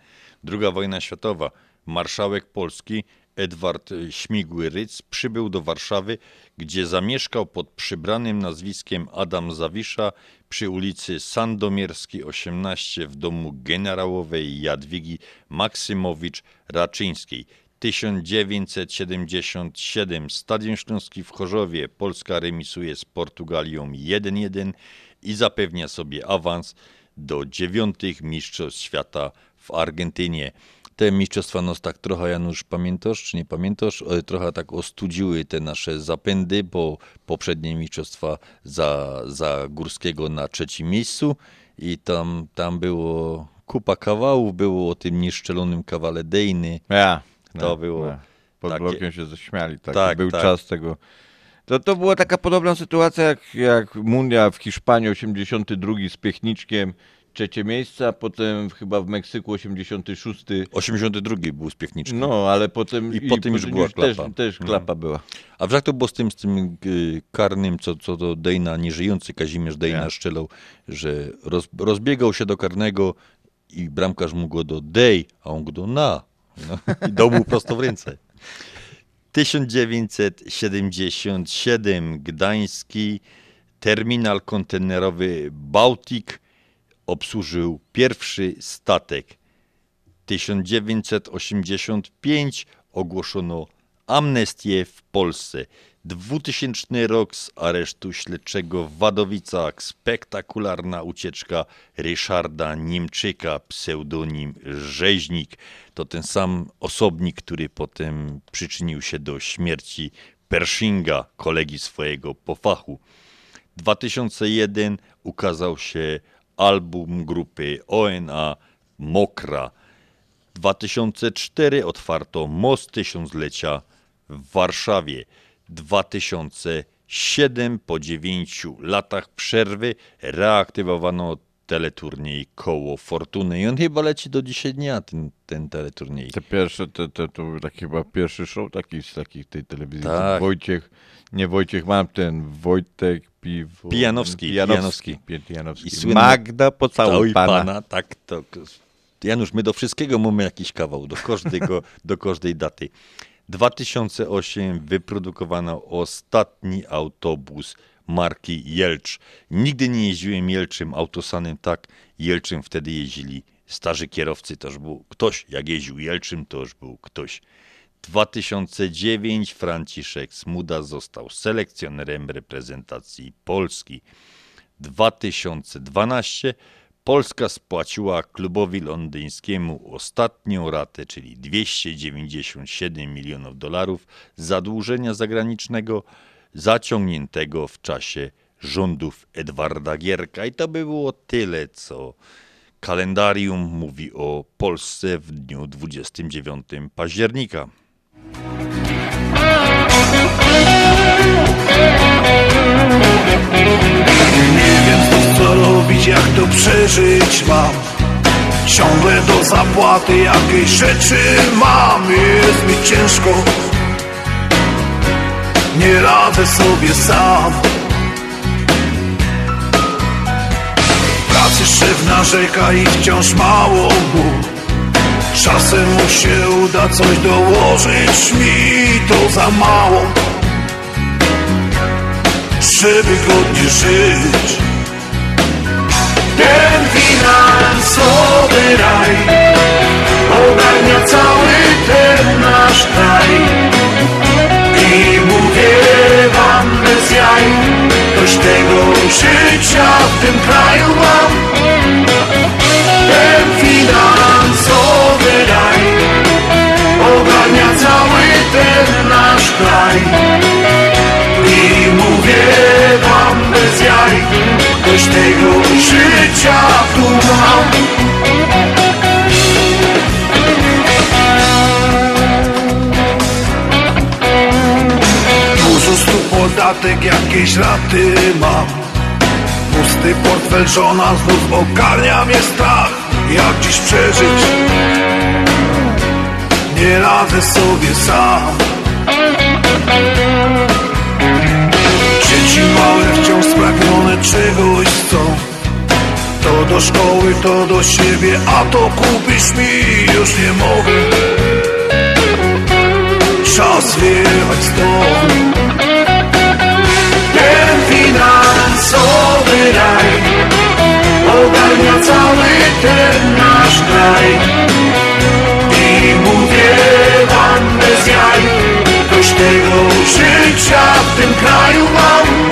II wojna światowa. Marszałek Polski Edward Śmigły-Ryc przybył do Warszawy, gdzie zamieszkał pod przybranym nazwiskiem Adam Zawisza przy ulicy Sandomierskiej 18 w domu generałowej Jadwigi Maksymowicz-Raczyńskiej. 1977 Stadion Śląski w Chorzowie Polska remisuje z Portugalią 1-1 i zapewnia sobie awans do dziewiątych Mistrzostw Świata w Argentynie. Te mistrzostwa nos tak trochę, Janusz, pamiętasz czy nie pamiętasz? E, Trochę tak ostudziły te nasze zapędy, bo poprzednie mistrzostwa za, za Górskiego na trzecim miejscu i tam, tam było kupa kawałów, było o tym nieszczelonym kawale Dejny. Ja, To no, było no. Pod takie- blokiem się zaśmiali. Tak. Tak, Był tak. czas tego. To, to była taka podobna sytuacja jak, jak Mundia w Hiszpanii 82 z Piechniczkiem, trzecie miejsce, a potem chyba w Meksyku 86. 82 był z Piechniczkiem. No, ale potem I potem już była też, klapa. też No. klapa była. A jak to było z tym, z tym y, karnym, co, co do Dejna, nieżyjący Kazimierz Dejna Ja. strzelał, że roz, rozbiegał się do karnego i bramkarz mu go do Dej, a on go do Na. No, I dał mu prosto w ręce. 1977 Gdański terminal kontenerowy Bałtyk obsłużył pierwszy statek. 1985 ogłoszono amnestię w Polsce. 2000 rok z aresztu śledczego w Wadowicach. Spektakularna ucieczka Ryszarda Niemczyka, pseudonim Rzeźnik. To ten sam osobnik, który potem przyczynił się do śmierci Pershinga, kolegi swojego po fachu. 2001 ukazał się album grupy ONA Mokra. 2004 otwarto Most Tysiąclecia w Warszawie. 2007 po 9 latach przerwy reaktywowano teleturniej Koło Fortuny i on chyba leci do dzisiaj dnia, ten, ten teleturniej. Te pierwsze, te, te, to był taki chyba pierwszy show taki z takich tej telewizji. Tak. Wojciech, nie Wojciech, mam ten Wojtek Piwo... Pijanowski, Pijanowski. Pijanowski. Pijanowski. I słynny- Magda pocałuj Całuj pana. pana. Tak, to. Janusz, my do wszystkiego mamy jakiś kawał, do każdego, do każdej daty. 2008 wyprodukowano ostatni autobus marki Jelcz. Nigdy nie jeździłem Jelczym autosanem tak. Jelczym wtedy jeździli starzy kierowcy, to już był ktoś. Jak jeździł Jelczym, to już był ktoś. 2009 Franciszek Smuda został selekcjonerem reprezentacji Polski. 2012 Polska spłaciła klubowi londyńskiemu ostatnią ratę, czyli 297 milionów dolarów zadłużenia zagranicznego zaciągniętego w czasie rządów Edwarda Gierka. I to by było tyle, co kalendarium mówi o Polsce w dniu 29 października. Nie wiem co robić, jak to przeżyć mam Ciągle do zapłaty jakiejś rzeczy mam Jest mi ciężko Nie radzę sobie sam Pracy szef narzeka i wciąż mało mu Czasem mu się uda coś dołożyć mi to za mało żeby godnie żyć. Ten finansowy raj ogarnia cały ten nasz kraj. I mówię tego życia w tym kraju mam. Ten finansowy raj Ogarnia cały ten nasz kraj. I mówię wam bez jaj Dość tego życia tu mam podatek, jakieś raty mam. Pusty portfel, żona znów ogarnia mnie strach. Jak dziś przeżyć? Nie radzę sobie sam. Dzieci małe wciąż spragnione czegoś chcą. To do szkoły, to do siebie, a to kupisz mi już nie mogę. Czas wyjechać stąd finansowy raj. Ogarnia cały ten nasz kraj. I mówię wam bez jaj Dość tego życia w tym kraju mam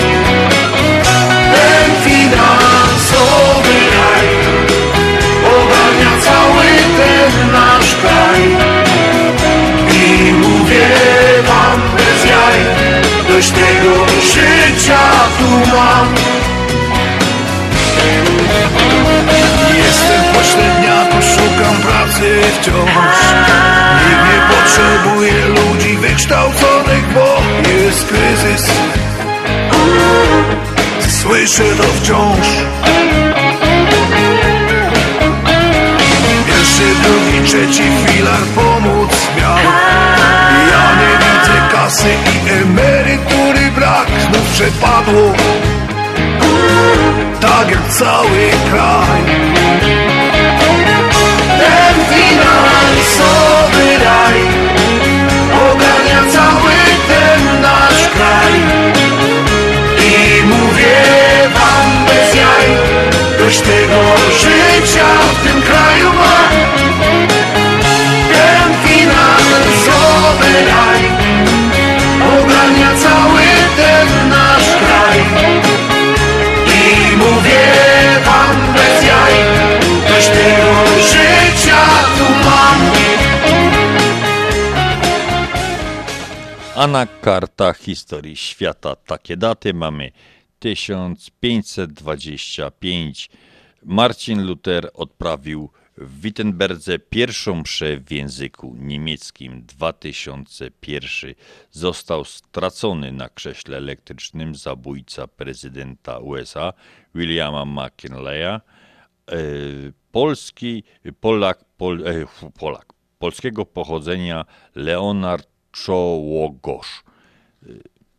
Dość tego życia tu mam. Jestem pośredniako, szukam pracy wciąż. Nikt nie potrzebuje ludzi wykształconych, bo jest kryzys. Słyszę to wciąż. Pierwszy, drugi, trzeci filar pomóc kasy i emerytury brak Znów przepadło Tak jak cały kraj. Ten finansowy raj Ogarnia cały ten nasz kraj. I mówię wam bez jaj Dość tego życia w tym kraju mam. Ten finansowy raj A na kartach historii świata takie daty mamy 1525. Marcin Luther odprawił w Wittenberdze pierwszą mszę w języku niemieckim. 2001 został stracony na krześle elektrycznym zabójca prezydenta USA Williama McKinleya. E, Polski, Polak, Pol, e, Polak, polskiego pochodzenia Leonard Czołogosz.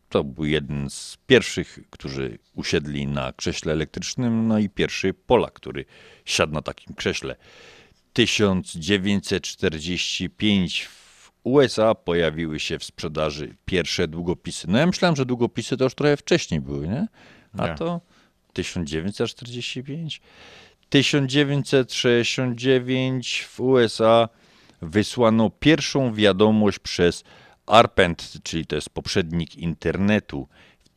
To był jeden z pierwszych, którzy usiedli na krześle elektrycznym, no i pierwszy Polak, który siadł na takim krześle. 1945 w USA pojawiły się w sprzedaży pierwsze długopisy. No ja myślałem, że długopisy to już trochę wcześniej były, nie? A Nie. to 1945. 1969 w USA wysłano pierwszą wiadomość przez ARPANET, czyli to jest poprzednik internetu.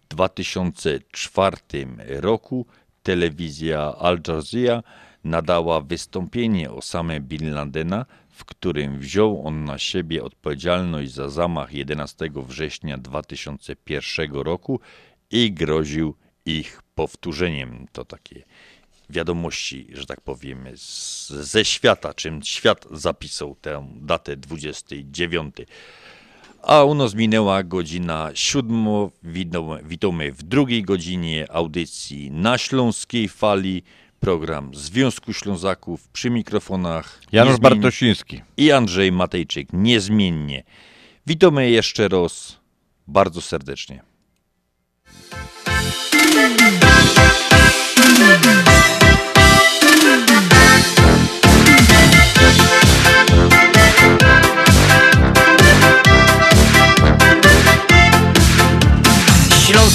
W 2004 roku telewizja Al Jazeera nadała wystąpienie Osamy Bin Ladena, w którym wziął on na siebie odpowiedzialność za zamach 11 września 2001 roku i groził ich powtórzeniem. To takie wiadomości, że tak powiem, z, ze świata, czym świat zapisał tę datę 29. A u nas minęła godzina siódma. Witamy, w drugiej godzinie audycji na Śląskiej Fali. Program Związku Ślązaków przy mikrofonach Janusz Bartosiński. i Andrzej Matejczyk niezmiennie. Witamy jeszcze raz bardzo serdecznie.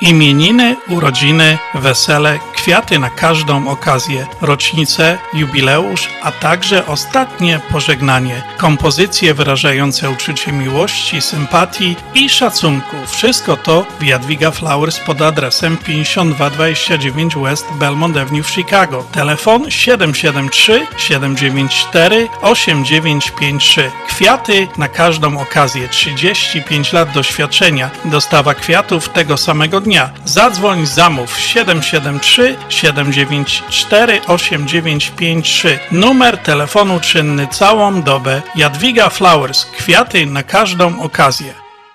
Imieniny, urodziny, wesele, kwiaty na każdą okazję, rocznicę, jubileusz, a także ostatnie pożegnanie. Kompozycje wyrażające uczucie miłości, sympatii i szacunku. Wszystko to w Jadwiga Flowers pod adresem 5229 West Belmont Avenue w Chicago. Telefon 773 794 8953. Kwiaty na każdą okazję. 35 lat doświadczenia. Dostawa kwiatów tego samego dnia. Zadzwoń, zamów 773 794 8953. Numer telefonu czynny całą dobę. Jadwiga Flowers. Kwiaty na każdą okazję.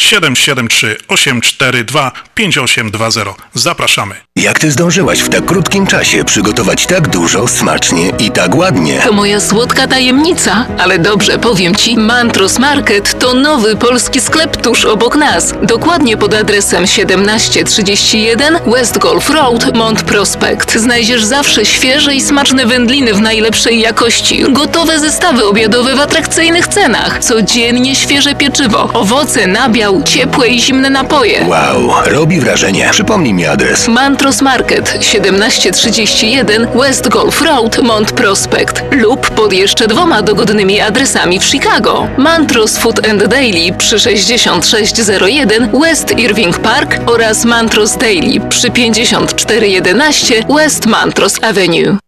773 842 5820. Zapraszamy. Jak ty zdążyłaś w tak krótkim czasie przygotować tak dużo, smacznie i tak ładnie? To moja słodka tajemnica, ale dobrze powiem Ci, Mantros Market to nowy polski sklep tuż obok nas. Dokładnie pod adresem 1731 West Golf Road, Mont Prospect. Znajdziesz zawsze świeże i smaczne wędliny w najlepszej jakości, gotowe zestawy obiadowe w atrakcyjnych cenach, codziennie świeże pieczywo, owoce, nabiał, ciepłe i zimne napoje. Wow, robi wrażenie. Przypomnij mi adres. Mantros Market 1731 West Golf Road, Mont Prospect lub pod jeszcze dwoma dogodnymi adresami w Chicago. Mantros Food and Daily przy 6601 West Irving Park oraz Mantros Daily przy 5411 West Mantros Avenue.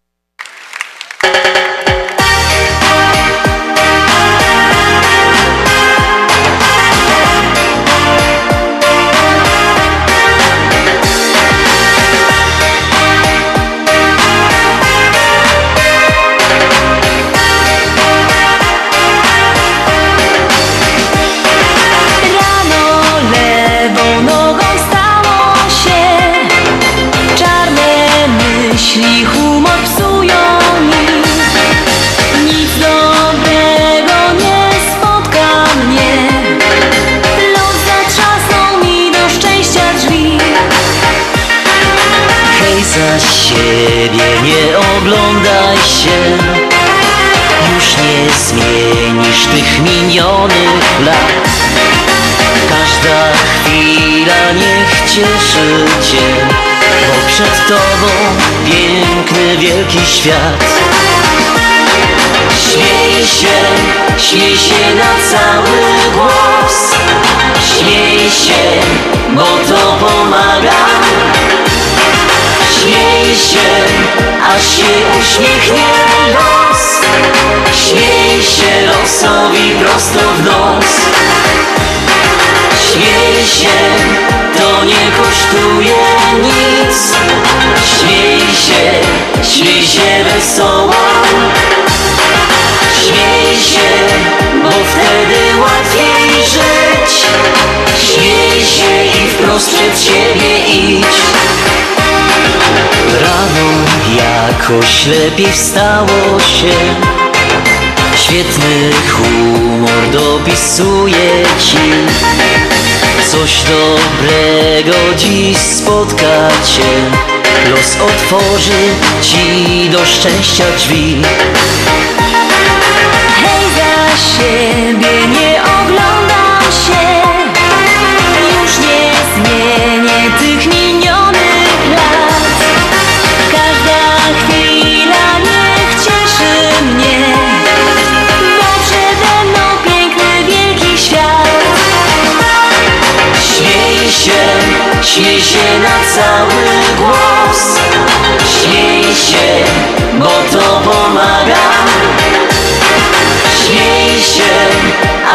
siebie nie oglądaj się. Już nie zmienisz tych minionych lat. Każda chwila niech cieszy cię Bo przed tobą piękny, wielki świat. Śmiej się, śmiej się na cały głos. Śmiej się, bo to pomaga Śmiej się, aż się uśmiechnie los. Śmiej się losowi prosto w nos. Śmiej się, to nie kosztuje nic. Śmiej się, śmiej się wesoło. Śmiej się, bo wtedy łatwiej żyć. Śmiej się i wprost przed siebie idź Rano jakoś lepiej wstało się. Świetny humor dopisuje ci. Coś dobrego dziś spotka cię. Los otworzy ci do szczęścia drzwi. Hej, za siebie nie śmiej się na cały głos. Śmiej się, bo to pomaga. Śmiej się,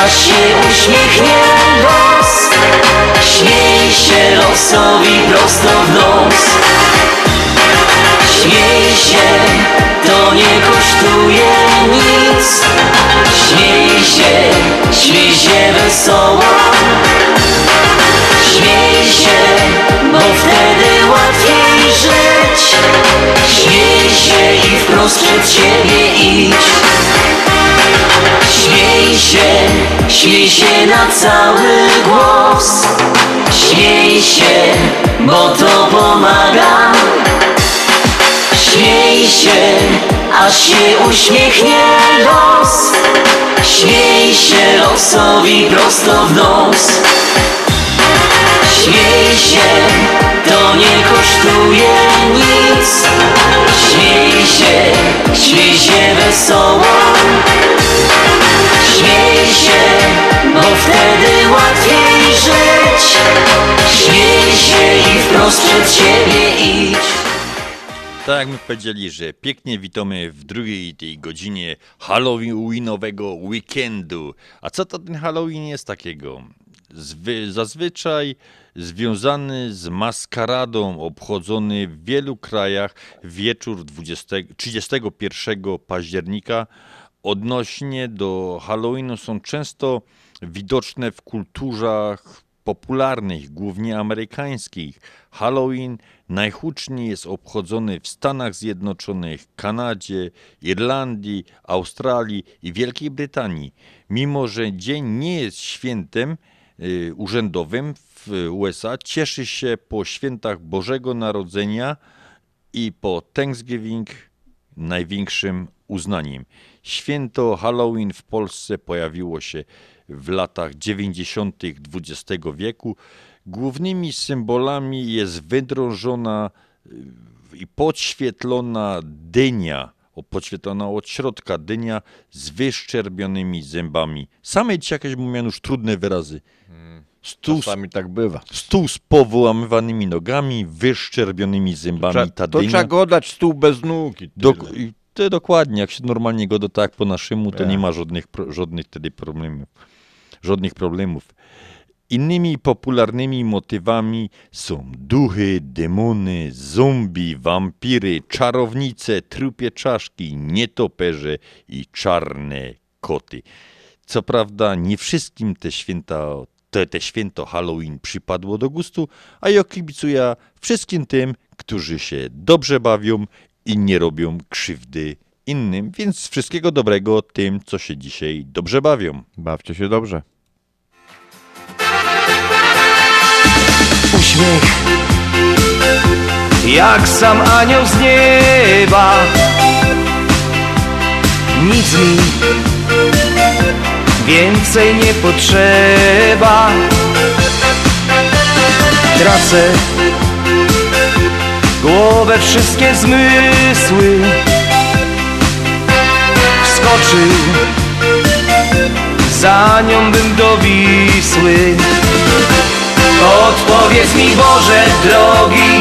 aż się uśmiechnie los. Śmiej się losowi prosto w nos. Śmiej się, to nie kosztuje nic. Śmiej się, śmiej się wesoło Śmiej się, bo wtedy łatwiej Śmiej się i wprost przed siebie idź. Śmiej się, śmiej się na cały głos. Śmiej się, bo to pomaga. Śmiej się, aż się uśmiechnie los. Śmiej się losowi prosto w nos Śmiej się, to nie kosztuje nic Śmiej się, śmiej się wesoło Śmiej się, bo wtedy łatwiej żyć Śmiej się i wprost przed siebie idź Tak jak my powiedzieli, że pięknie witamy w drugiej tej godzinie Halloweenowego weekendu. A co to ten Halloween jest takiego? Zwy, zazwyczaj związany z maskaradą, obchodzony w wielu krajach wieczór 20, 31 października. Odnośnie do Halloweenu są często widoczne w kulturach popularnych, głównie amerykańskich. Halloween najhuczniej jest obchodzony w Stanach Zjednoczonych, Kanadzie, Irlandii, Australii i Wielkiej Brytanii. Mimo, że dzień nie jest świętem urzędowym w USA, cieszy się po świętach Bożego Narodzenia i po Thanksgiving największym uznaniem. Święto Halloween w Polsce pojawiło się w latach 90. XX wieku. Głównymi symbolami jest wydrążona y, i podświetlona dynia, podświetlona od środka dynia z wyszczerbionymi zębami. Same ci jakieś mówią już trudne wyrazy. Stół, Czasami tak bywa. Stół z powyłamywanymi nogami, wyszczerbionymi zębami. Trzeba- ta to dynia. trzeba go dać stół bez nóg i tyle. Dok- i to dokładnie, jak się normalnie go do tak po naszemu, to Tak. nie ma żadnych, żadnych wtedy problemów. Żadnych problemów. Innymi popularnymi motywami są duchy, demony, zombie, wampiry, czarownice, trupie czaszki, nietoperze i czarne koty. Co prawda nie wszystkim te święta, te, te święto Halloween przypadło do gustu, a ja kibicuję wszystkim tym, którzy się dobrze bawią i nie robią krzywdy innym, więc wszystkiego dobrego tym, co się dzisiaj dobrze bawią. Bawcie się dobrze. Uśmiech. Jak sam anioł z nieba. Nic mi więcej nie potrzeba. Tracę głowę, wszystkie zmysły. Wskoczył za nią bym do Wisły Odpowiedz mi Boże drogi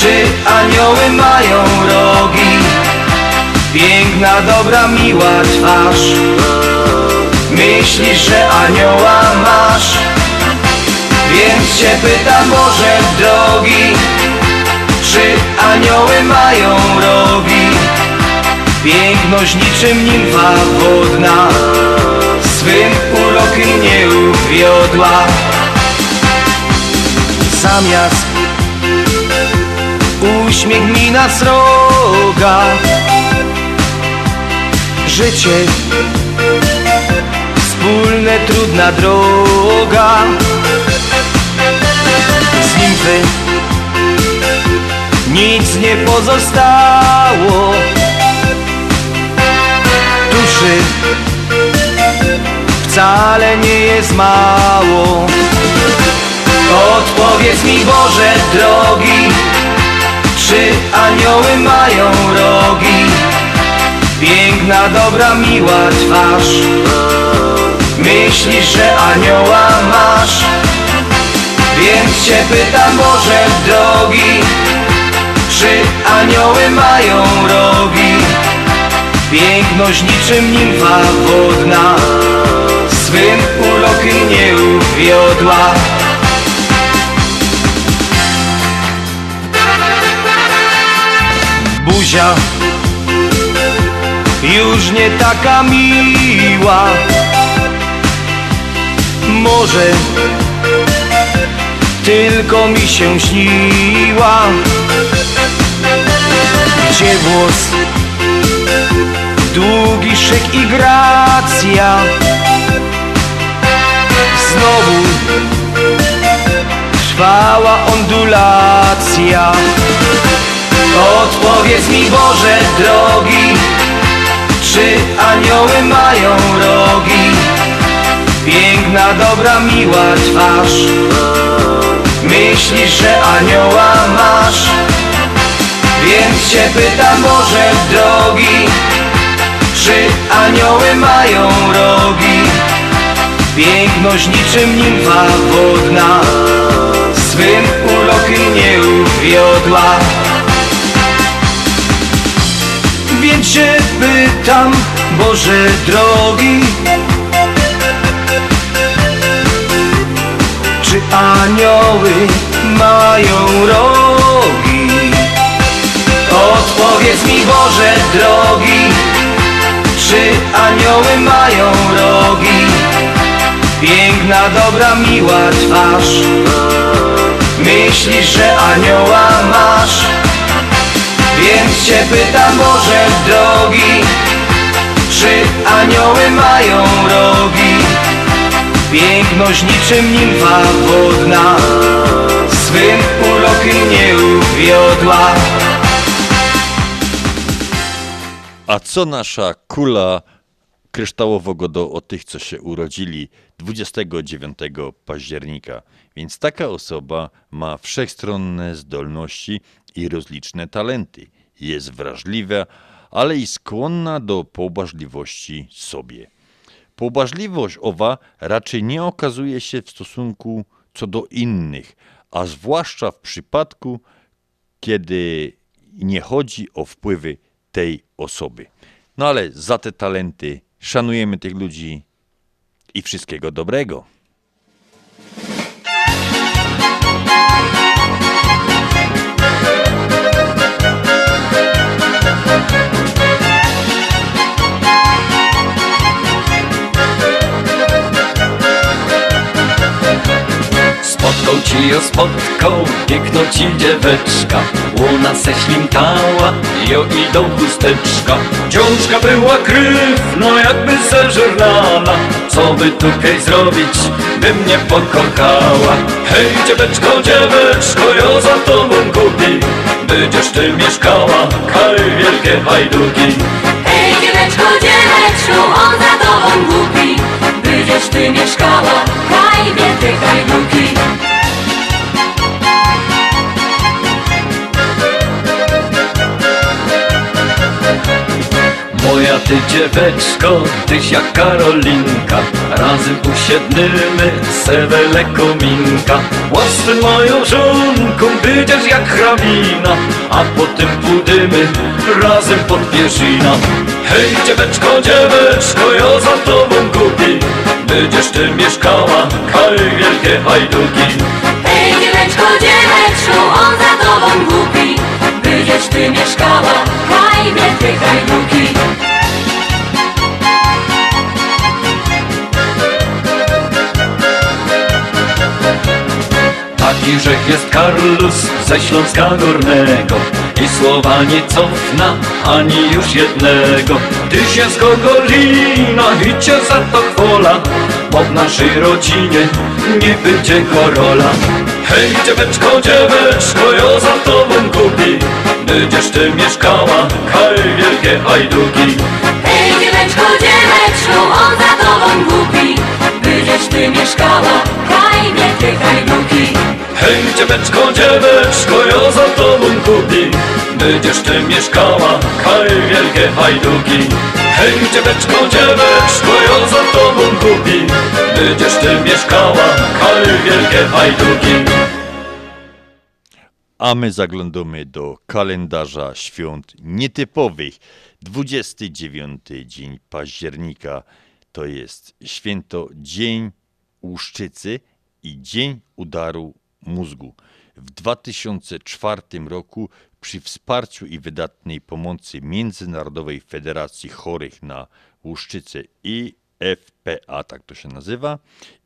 Czy anioły mają rogi? Piękna, dobra, miła twarz Myślisz, że anioła masz? Więc cię pytam Boże drogi Czy anioły mają rogi? Piękność niczym nimfa wodna Swym urokiem nie uwiodła Zamiast. Uśmiech mi na sroga. Życie Wspólne trudna droga. Z nimfy Nic nie pozostało. Duszy Wcale nie jest mało Odpowiedz mi Boże drogi Czy anioły mają rogi? Piękna, dobra, miła twarz Myślisz, że anioła masz? Więc cię pytam Boże drogi Czy anioły mają rogi? Piękność niczym nimfa wodna Swym urokiem nie uwiodła Buzia. Już nie taka miła. Może tylko mi się śniła. Gdzie włos, długi szyk i gracja. Znowu trwała ondulacja Odpowiedz mi Boże drogi Czy anioły mają rogi? Piękna, dobra, miła twarz Myślisz, że anioła masz Więc cię pytam Boże drogi Czy anioły mają rogi? Piękność niczym nimfa wodna Swym urokiem nie uwiodła Więc się pytam, Boże drogi Czy anioły mają rogi? Odpowiedz mi Boże drogi Czy anioły mają rogi? Piękna, dobra, miła twarz Myślisz, że anioła masz Więc cię pytam Boże drogi Czy anioły mają rogi? Piękność niczym nimfa wodna Swym urokiem nie uwiodła A co nasza kula kryształowego do o tych, co się urodzili 29 października? Więc taka osoba ma wszechstronne zdolności i rozliczne talenty. Jest wrażliwa, ale i skłonna do pobłażliwości sobie. Pobłażliwość owa raczej nie okazuje się w stosunku co do innych, a zwłaszcza w przypadku, kiedy nie chodzi o wpływy tej osoby. No ale za te talenty szanujemy tych ludzi i wszystkiego dobrego. Spotkał ci ją spotkał, piękno ci dzieweczka. Łuna se ślimtała, jo idą chusteczka. Dziążka była kryw, no jakby zeżurnana Co by tutaj zrobić, by mnie pokochała. Hej dzieweczko, dzieweczko, jo za tobą kupi. Będziesz ty mieszkała, kaj wielkie hajduki Hej dzieweczko, dzieweczko, on za tobą głupi. Będziesz ty mieszkała, kraj wielkie hajduki Moja ty dzieweczko, tyś jak Karolinka Razem usiednymy sewele kominka Łasy moją żonką, będziesz jak hrabina A potem pójdziemy razem pod pierzina Hej dzieweczko, dzieweczko, ja za tobą kupi Będziesz ty mieszkała, kaj wielkie hajduki Hej dzieweczko, dzieweczko, on za tobą głupi. Będziesz ty mieszkała, kraj wielkie hajduki Taki rzech jest Karlus ze Śląska Górnego I słowa nie cofna ani już jednego. Tyś jest Gogolina i cię za to chwola Bo w naszej rodzinie nie będzie korola. Hej dzieweczko, dzieweczko, ja za tobą kupi. Będziesz ty mieszkała, kaj wielkie hajduki Hej dzieweczko, dzieweczko, on za tobą głupi Będziesz ty mieszkała, wielkie hajduki Hej dzieweczko, dzieweczko, ja za tobą kupi. Będziesz ty mieszkała, kaj wielkie hajduki. Hej dzieweczko, dzieweczko, ja za tobą kupi. Będziesz ty mieszkała, kaj wielkie hajduki. A my zaglądamy do kalendarza świąt nietypowych. 29 dzień października. To jest święto Dzień Łuszczycy i Dzień Udaru Mózgu. W 2004 roku przy wsparciu i wydatnej pomocy Międzynarodowej Federacji Chorych na Łuszczycę i FPA, tak to się nazywa,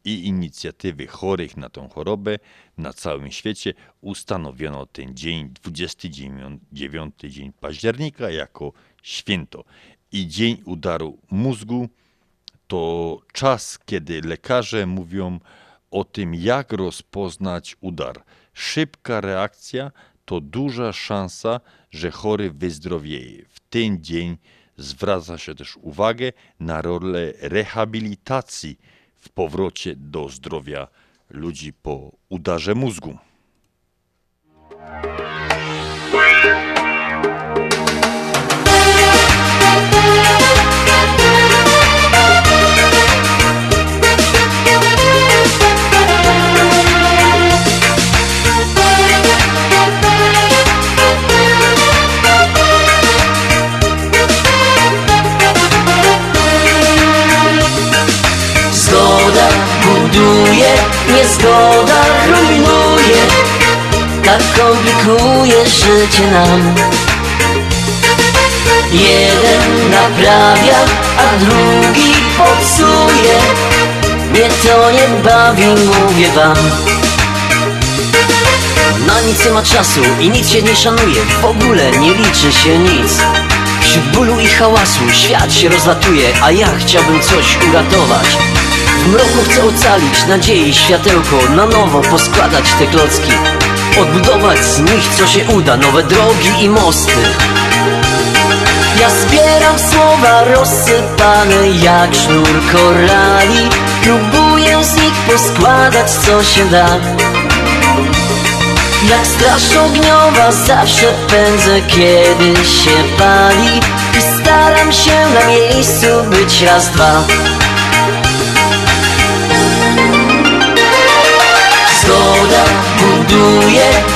i inicjatywy chorych na tą chorobę na całym świecie ustanowiono ten dzień, 29 dzień października, jako święto. I dzień udaru mózgu to czas, kiedy lekarze mówią o tym, jak rozpoznać udar. Szybka reakcja to duża szansa, że chory wyzdrowieje. W ten dzień zwraca się też uwagę na rolę rehabilitacji w powrocie do zdrowia ludzi po udarze mózgu. Niezgoda rujnuje Tak komplikuje życie nam. Jeden naprawia, a drugi popsuje Mnie to nie bawi, mówię wam. Na nic nie ma czasu i nic się nie szanuje W ogóle nie liczy się nic. Wśród bólu i hałasu świat się rozlatuje A ja chciałbym coś uratować w mroku chcę ocalić nadziei światełko Na nowo poskładać te klocki. Odbudować z nich co się uda Nowe drogi i mosty. Ja zbieram słowa rozsypane jak sznur korali. Próbuję z nich poskładać co się da. Jak straż ogniowa zawsze pędzę kiedy się pali. I staram się na miejscu być raz, dwa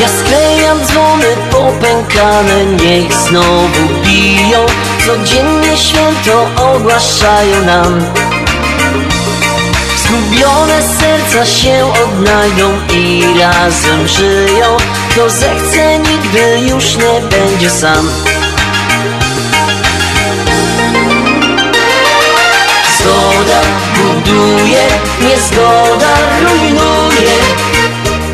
ja sklejam dzwony popękane, niech znowu biją. Codziennie święto ogłaszają nam. Zgubione serca się odnajdą i razem żyją. Kto zechce nigdy już nie będzie sam. Zgoda buduje, niezgoda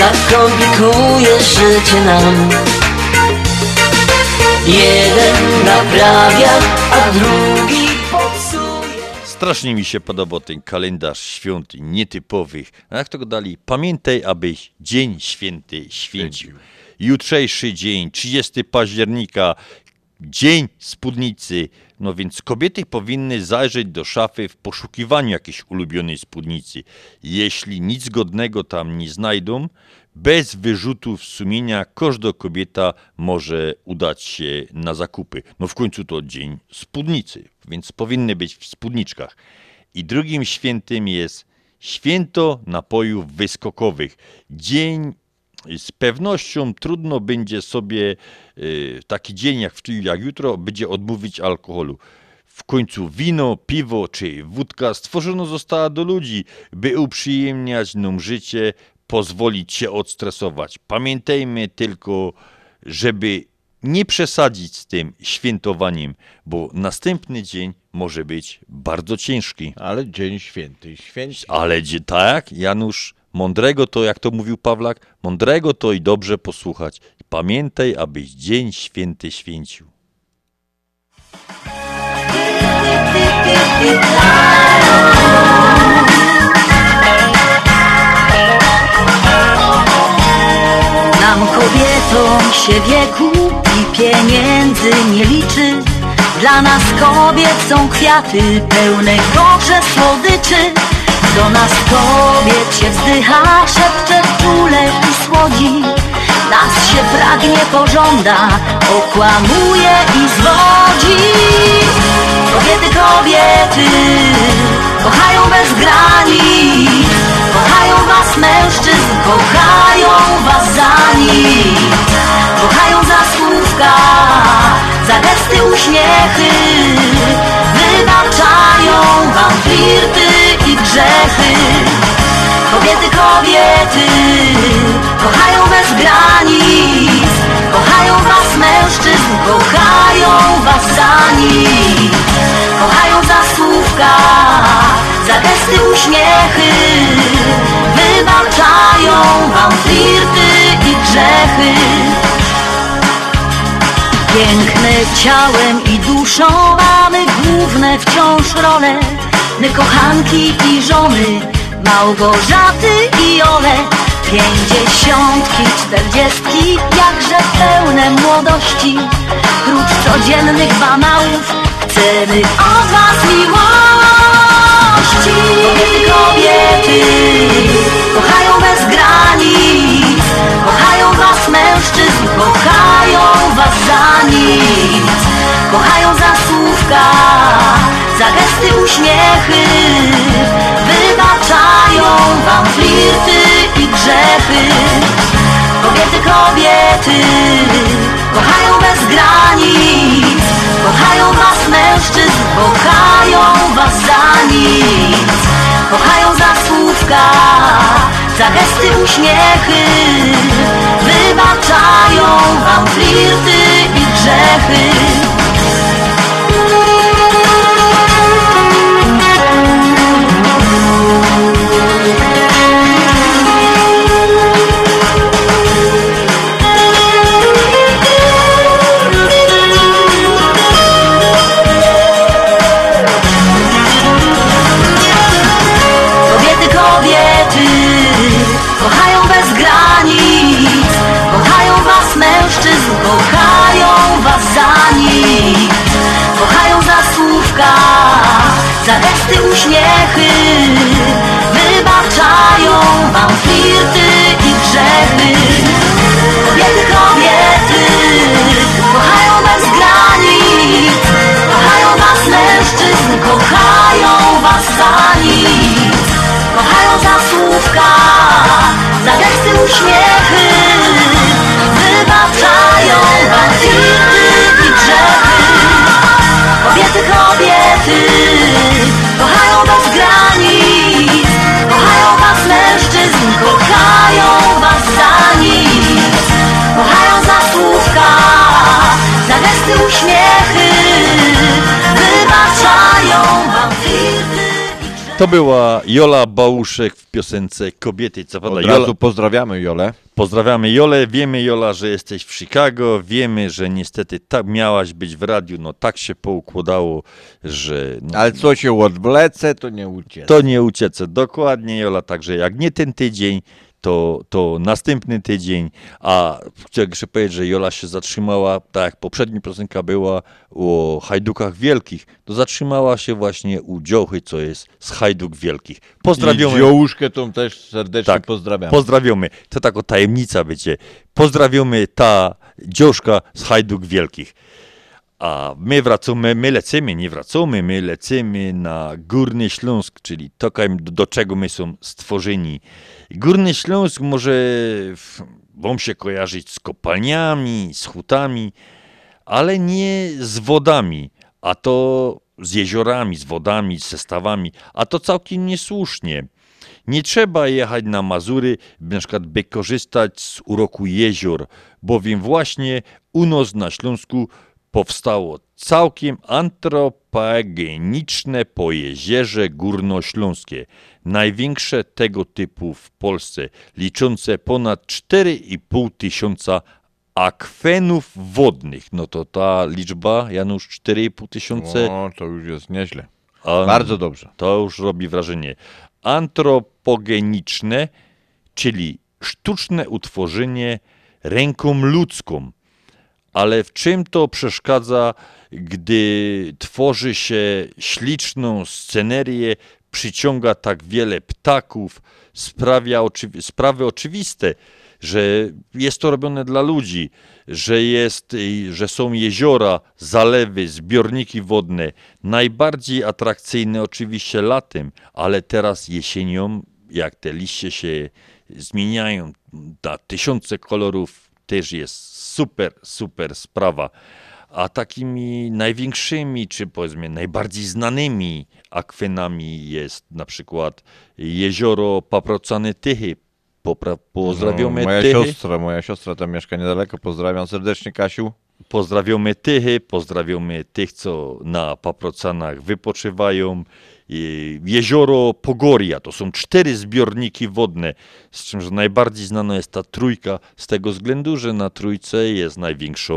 tak komplikuje życie nam Jeden naprawia, a drugi popsuje Strasznie mi się podobał ten kalendarz świąt nietypowych. A jak to go dali? Pamiętaj, abyś dzień święty święcił. Jutrzejszy dzień, 30 października, dzień spódnicy, No więc kobiety powinny zajrzeć do szafy w poszukiwaniu jakiejś ulubionej spódnicy. Jeśli nic godnego tam nie znajdą, bez wyrzutów sumienia każda kobieta może udać się na zakupy. No w końcu to dzień spódnicy, więc powinny być w spódniczkach. I drugim świętym jest święto napojów wyskokowych. Dzień z pewnością trudno będzie sobie y, taki dzień jak, w- jak jutro będzie odmówić alkoholu. W końcu wino, piwo czy wódka stworzona została do ludzi, by uprzyjemniać nam życie, pozwolić się odstresować. Pamiętajmy tylko, żeby nie przesadzić z tym świętowaniem, bo następny dzień może być bardzo ciężki. Ale dzień święty, święci. Ale tak, Janusz, mądrego to, jak to mówił Pawlak, mądrego to i dobrze posłuchać. Pamiętaj, abyś dzień święty święcił. Nam kobietom się wieku i pieniędzy nie liczy Dla nas kobiet są kwiaty pełne gorze słodyczy Do nas kobiet się wzdycha, szepcze czule i słodzi. Nas się pragnie, pożąda, okłamuje i zwodzi. Kobiety, kobiety, kochają bez granic Kochają was mężczyzn, kochają was za nic. Kochają za słówka, za gesty, uśmiechy Wybaczają wam flirty grzechy. Kobiety, kobiety, kochają bez granic. Kochają was mężczyzn, kochają was za nic. Kochają za słówka, za gesty, uśmiechy. Wybaczają wam flirty i grzechy. Piękne ciałem i duszą mamy główne wciąż role My kochanki i żony, Małgorzaty i Ole. Pięćdziesiątki, czterdziestki, jakże pełne młodości. Prócz codziennych banałów chcemy od was miłości. Kobiety, kobiety, kochają bez granic. Kochają was mężczyzn, kochają was za nic Kochają za słówka, za gesty, uśmiechy. Wybaczają wam flirty i grzechy. Kobiety, kobiety, kochają bez granic. Kochają was mężczyzn, kochają was za nic. Kochają za słówka, za gesty, uśmiechy. Wybaczają wam flirty i grzechy za gesty, uśmiechy. Wybaczają wam flirty i grzechy. Kobiety, kobiety, kochają bez granic Kochają was mężczyzn, kochają was za nic. Kochają za słówka, za gesty, uśmiechy. Wybaczają wam flirty i grzechy. Kobiety, kobiety, kochają bez granic Kochają was mężczyzn, kochają was za nic. Kochają za słówka, za gesty, uśmiechy To była Jola Bałuszek w piosence Kobiety. Co prawda, Od Jola, razu pozdrawiamy Jolę. Pozdrawiamy Jolę. Wiemy, Jola, że jesteś w Chicago. Wiemy, że niestety tak miałaś być w radiu. No tak się poukładało, że. No, Ale co się odwlecę, to nie uciec. To nie uciecę. Dokładnie, Jola. Także jak nie ten tydzień, to, to następny tydzień, a chcę powiedzieć, że Jola się zatrzymała, tak jak poprzednia piosenka była o hajdukach wielkich, to zatrzymała się właśnie u Dziołchy, co jest z hajduk wielkich. Pozdrawiamy. I Dziołuszkę tą też serdecznie Tak, pozdrawiam. Pozdrawiamy. To taka tajemnica, wiecie. Pozdrawiamy ta dzioszka z hajduk wielkich. A my wracamy, my lecimy, nie wracamy, my lecimy na Górny Śląsk, czyli to, do, czego my są stworzeni. Górny Śląsk może wam się kojarzyć z kopalniami, z hutami, ale nie z wodami, a to z jeziorami, z wodami, ze stawami, a to całkiem niesłusznie. Nie trzeba jechać na Mazury, na przykład by korzystać z uroku jezior, bowiem właśnie u nas na Śląsku powstało całkiem antropogeniczne pojezierze górnośląskie, największe tego typu w Polsce, liczące ponad 4,5 tysiąca akwenów wodnych. No to ta liczba, Janusz, 4,5 tysiące. O, to już jest nieźle. Bardzo dobrze. To już robi wrażenie. Antropogeniczne, czyli sztuczne utworzenie ręką ludzką. Ale w czym to przeszkadza, gdy tworzy się śliczną scenerię, przyciąga tak wiele ptaków, sprawia sprawy oczywiste, że jest to robione dla ludzi, że, jest, że są jeziora, zalewy, zbiorniki wodne. Najbardziej atrakcyjne oczywiście latem, ale teraz jesienią, jak te liście się zmieniają na tysiące kolorów, też jest super, super sprawa. A takimi największymi, czy powiedzmy najbardziej znanymi akwenami jest na przykład jezioro Paprocany Tychy. Popra- pozdrawiamy No, moja Tychy. siostra, moja siostra tam mieszka niedaleko. Pozdrawiam serdecznie, Kasiu. Pozdrawiamy Tychy, pozdrawiamy tych, co na Paprocanach wypoczywają. Jezioro Pogoria, to są cztery zbiorniki wodne, z czym że najbardziej znana jest ta trójka, z tego względu, że na trójce jest największa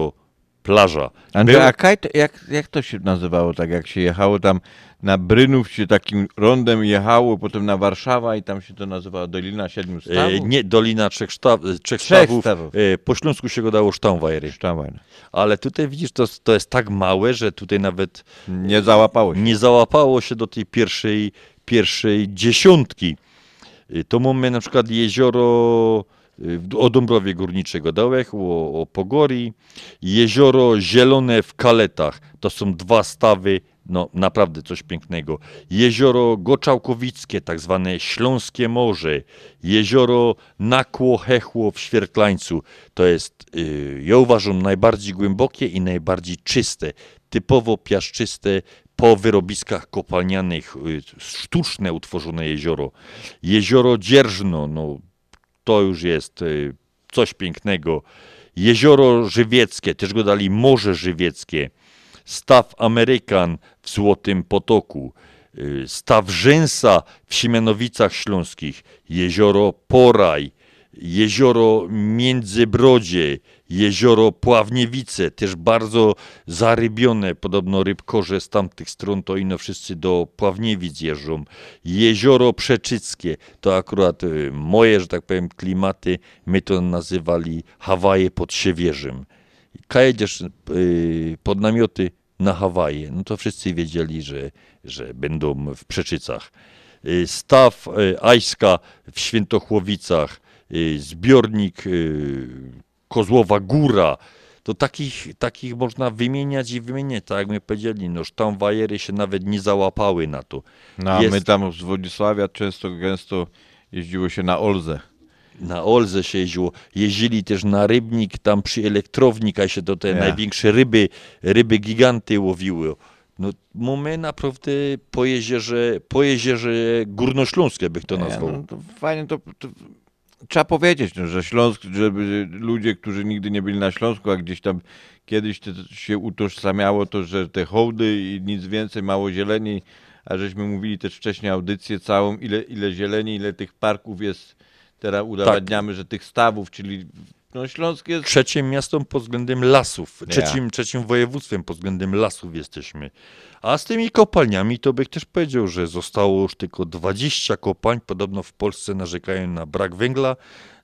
plaża. Andrzej, Był- a Kajt, jak, jak to się nazywało, tak jak się jechało tam na Brynów, się takim rondem jechało, potem na Warszawa i tam się to nazywało Dolina Siedmiu E, Stawów? nie, Dolina Trzech, szta, Trzech Trzech Stawów. Stawów. E, po śląsku się go dało Sztamwajry. Sztamwajry. Ale tutaj widzisz, to, to jest tak małe, że tutaj nawet nie załapało się. Nie załapało się do tej pierwszej, pierwszej dziesiątki. Y, To mamy na przykład jezioro o Dąbrowie Górniczego Dołek, o, o Pogori, jezioro Zielone w Kaletach. To są dwa stawy, no naprawdę coś pięknego. Jezioro Goczałkowickie, tak zwane Śląskie Morze. Jezioro Nakło Hechło w Świerklańcu. To jest, y, ja uważam, najbardziej głębokie i najbardziej czyste. Typowo piaszczyste, po wyrobiskach kopalnianych, y, sztuczne utworzone jezioro. Jezioro Dzierżno, no to już jest y, coś pięknego. Jezioro Żywieckie, też go dali Morze Żywieckie. Staw Amerykan w Złotym Potoku. y, Staw Rzęsa w Siemianowicach Śląskich. Jezioro Poraj. Jezioro Międzybrodzie, jezioro Pławniewice, też bardzo zarybione, podobno rybkorze z tamtych stron to ino wszyscy do Pławniewic jeżdżą. Jezioro Przeczyckie, to akurat y, moje, że tak powiem, klimaty, my to nazywali Hawaje pod Siewierzem. Kajedziesz y, pod namioty na Hawaje, no to wszyscy wiedzieli, że, że będą w Przeczycach. Y, Staw Ajska w Świętochłowicach, zbiornik y, Kozłowa Góra. To takich, takich można wymieniać i wymieniać, tak jak my powiedzieli, no tam wajery się nawet nie załapały na to. No, a Jest- my tam z Władysławia często, gęsto jeździło się na Olzę. Na Olze się jeździło. Jeździli też na rybnik, tam przy elektrowni, a się to te największe ryby, ryby giganty łowiły. No, mamy naprawdę po jezierze, po jezierze górnośląskie, bych to nazwał. no, to fajnie to, to trzeba powiedzieć, no, że Śląsk, żeby ludzie, którzy nigdy nie byli na Śląsku, a gdzieś tam kiedyś to się utożsamiało to, że te hołdy i nic więcej, mało zieleni, a żeśmy mówili też wcześniej audycję całą, ile, ile zieleni, ile tych parków jest, teraz udowadniamy, że tych stawów, czyli No Śląsk jest... Trzecim miastem pod względem lasów. Trzecim, trzecim województwem pod względem lasów jesteśmy. A z tymi kopalniami to bych też powiedział, że zostało już tylko 20 kopalń. Podobno w Polsce narzekają na brak węgla.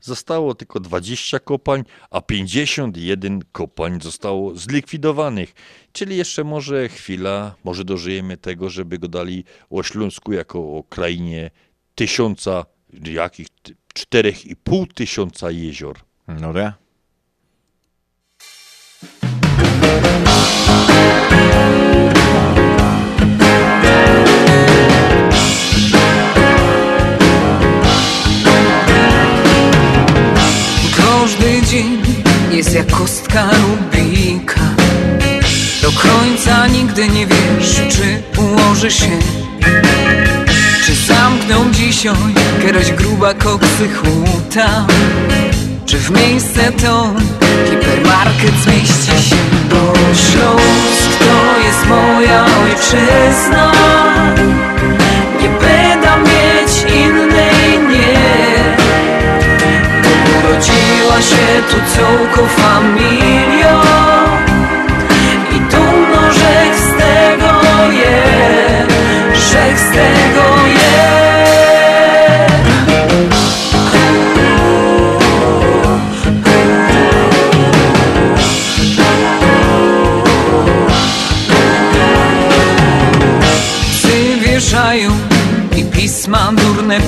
Zostało tylko 20 kopalń, a 51 kopalń zostało zlikwidowanych. Czyli jeszcze może chwila, może dożyjemy tego, żeby go dali o Śląsku jako o krainie tysiąca, jakich, czterech i pół tysiąca jezior. No ja. Każdy dzień jest jak kostka Rubika. Do końca nigdy nie wiesz, czy ułoży się. Czy zamkną dzisiaj kieroś gruba koksy huta Czy w miejsce to hipermarket zmieści się? Bo Śląsk to jest moja ojczyzna. Nie będę mieć innej, nie. Urodziła się tu całką familią I dumno, że z tego je Że z tego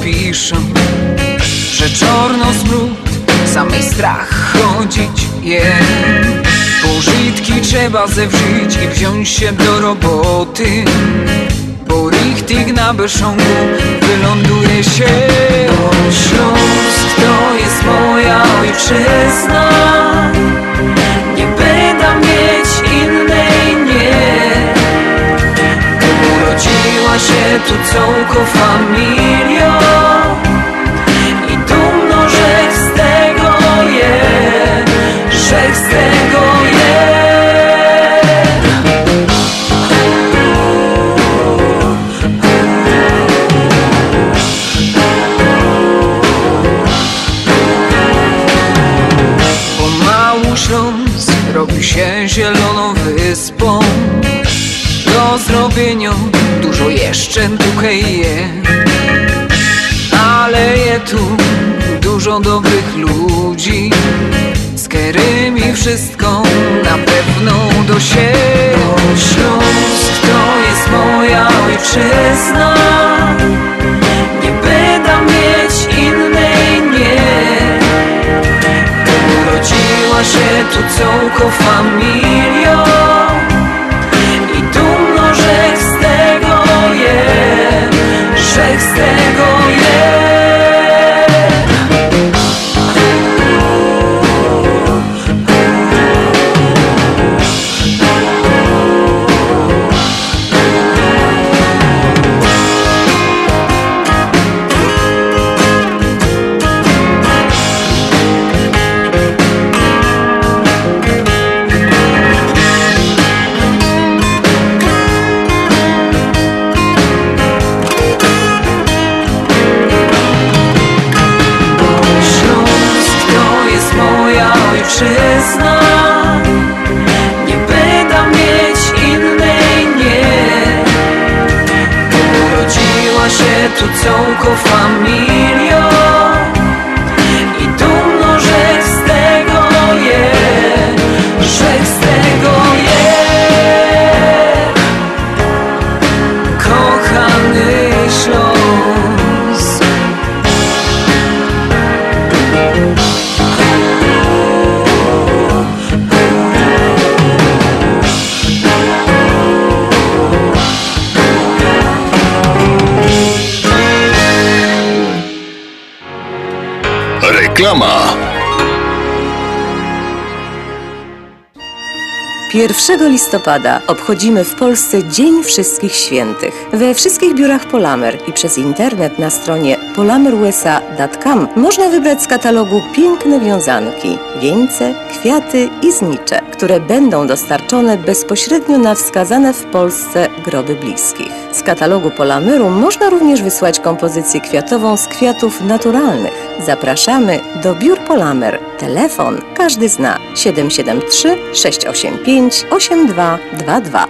piszą że czarno smród, samej strach chodzić je. Pożytki trzeba zewrzeć i wziąć się do roboty, bo richtig na beszongu wyląduje się. Bo Śląsk to jest moja ojczyzna, Urodziła się tu całką familią i dumno, że z tego je, że z tego je. Pomału Śląsk robi się zieloną wyspą ale je tu dużo dobrych ludzi. Z którymi wszystko na pewno do siebie. Śląsk to jest moja ojczyzna. Nie będę mieć innej, nie. Urodziła się tu całką familią Że z tego Reklama. 1 listopada obchodzimy w Polsce Dzień Wszystkich Świętych. We wszystkich biurach Polamer i przez internet na stronie polamerusa.com można wybrać z katalogu piękne wiązanki, wieńce, kwiaty i znicze, które będą dostarczone bezpośrednio na wskazane w Polsce groby bliskich. Z katalogu Polameru można również wysłać kompozycję kwiatową z kwiatów naturalnych. Zapraszamy do biur Polamer. Telefon każdy zna 773 685 8222.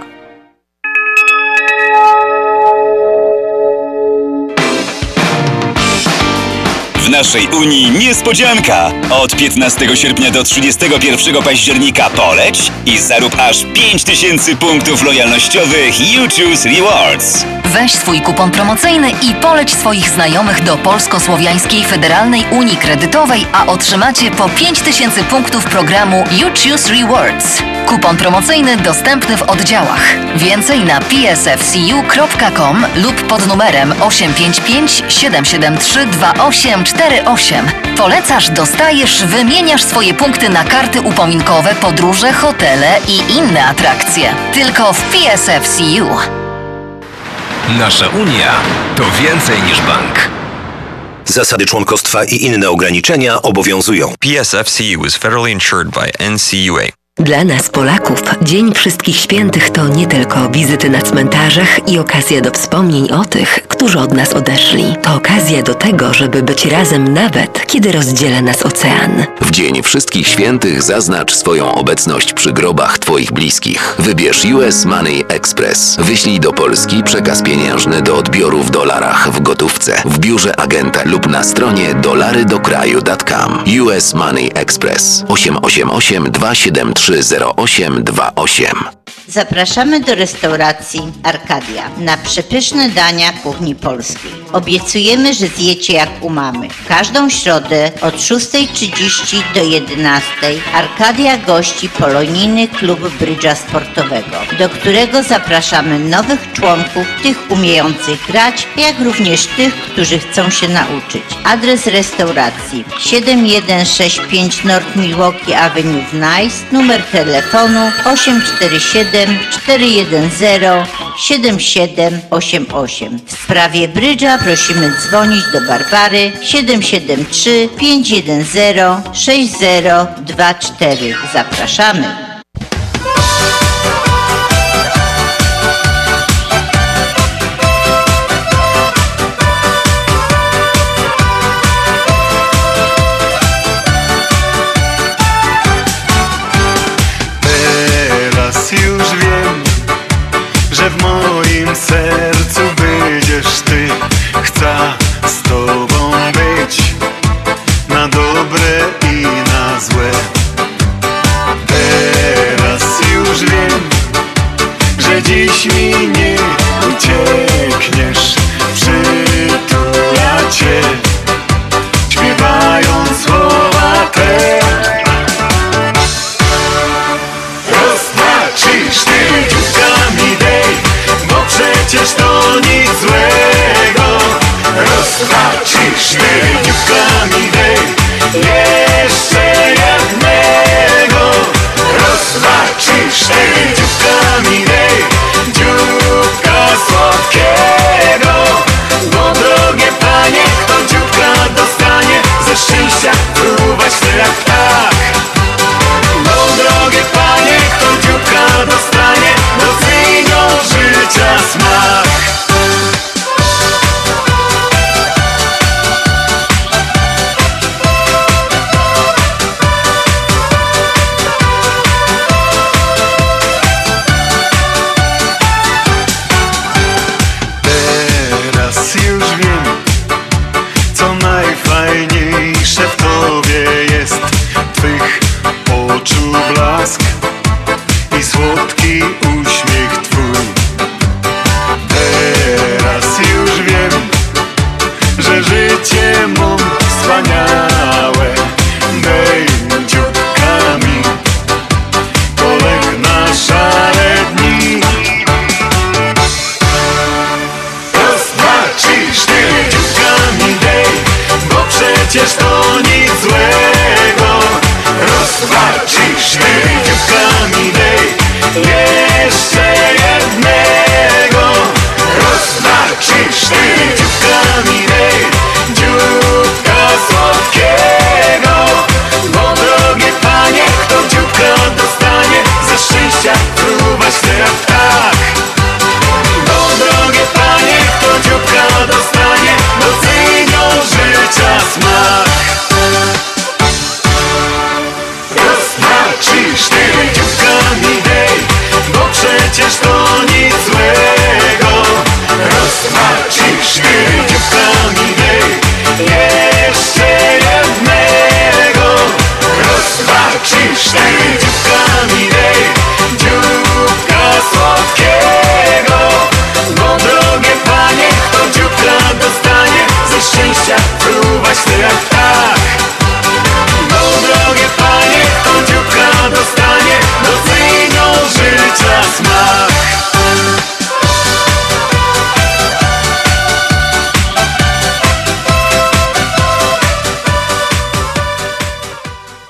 W naszej Unii niespodzianka! Od 15 sierpnia do 31 października poleć i zarób aż 5000 punktów lojalnościowych You Choose Rewards. Weź swój kupon promocyjny i poleć swoich znajomych do Polsko-Słowiańskiej Federalnej Unii Kredytowej, a otrzymacie po 5000 punktów programu You Choose Rewards. Kupon promocyjny dostępny w oddziałach. Więcej na psfcu.com lub pod numerem 855 773 2848. Polecasz, dostajesz, wymieniasz swoje punkty na karty upominkowe, podróże, hotele i inne atrakcje. Tylko w PSFCU. Nasza Unia to więcej niż bank. Zasady członkostwa i inne ograniczenia obowiązują. PSFCU is federally insured by NCUA. Dla nas, Polaków, Dzień Wszystkich Świętych to nie tylko wizyty na cmentarzach i okazja do wspomnień o tych, którzy od nas odeszli. To okazja do tego, żeby być razem nawet, kiedy rozdziela nas ocean. W Dzień Wszystkich Świętych zaznacz swoją obecność przy grobach Twoich bliskich. Wybierz US Money Express. Wyślij do Polski przekaz pieniężny do odbioru w dolarach w gotówce, w biurze agenta lub na stronie dolarydokraju.com. US Money Express 888 273 0828. Zapraszamy do restauracji Arkadia na przepyszne dania kuchni polskiej. Obiecujemy, że zjecie jak u mamy. Każdą środę od 6.30 do 11.00 Arkadia gości polonijny klub brydża sportowego, do którego zapraszamy nowych członków, tych umiejących grać, jak również tych, którzy chcą się nauczyć. Adres restauracji 7165 North Milwaukee Avenue w Nice, numer telefonu 847 410 7788. W sprawie brydża prosimy dzwonić do Barbary 773 510 6024. Zapraszamy.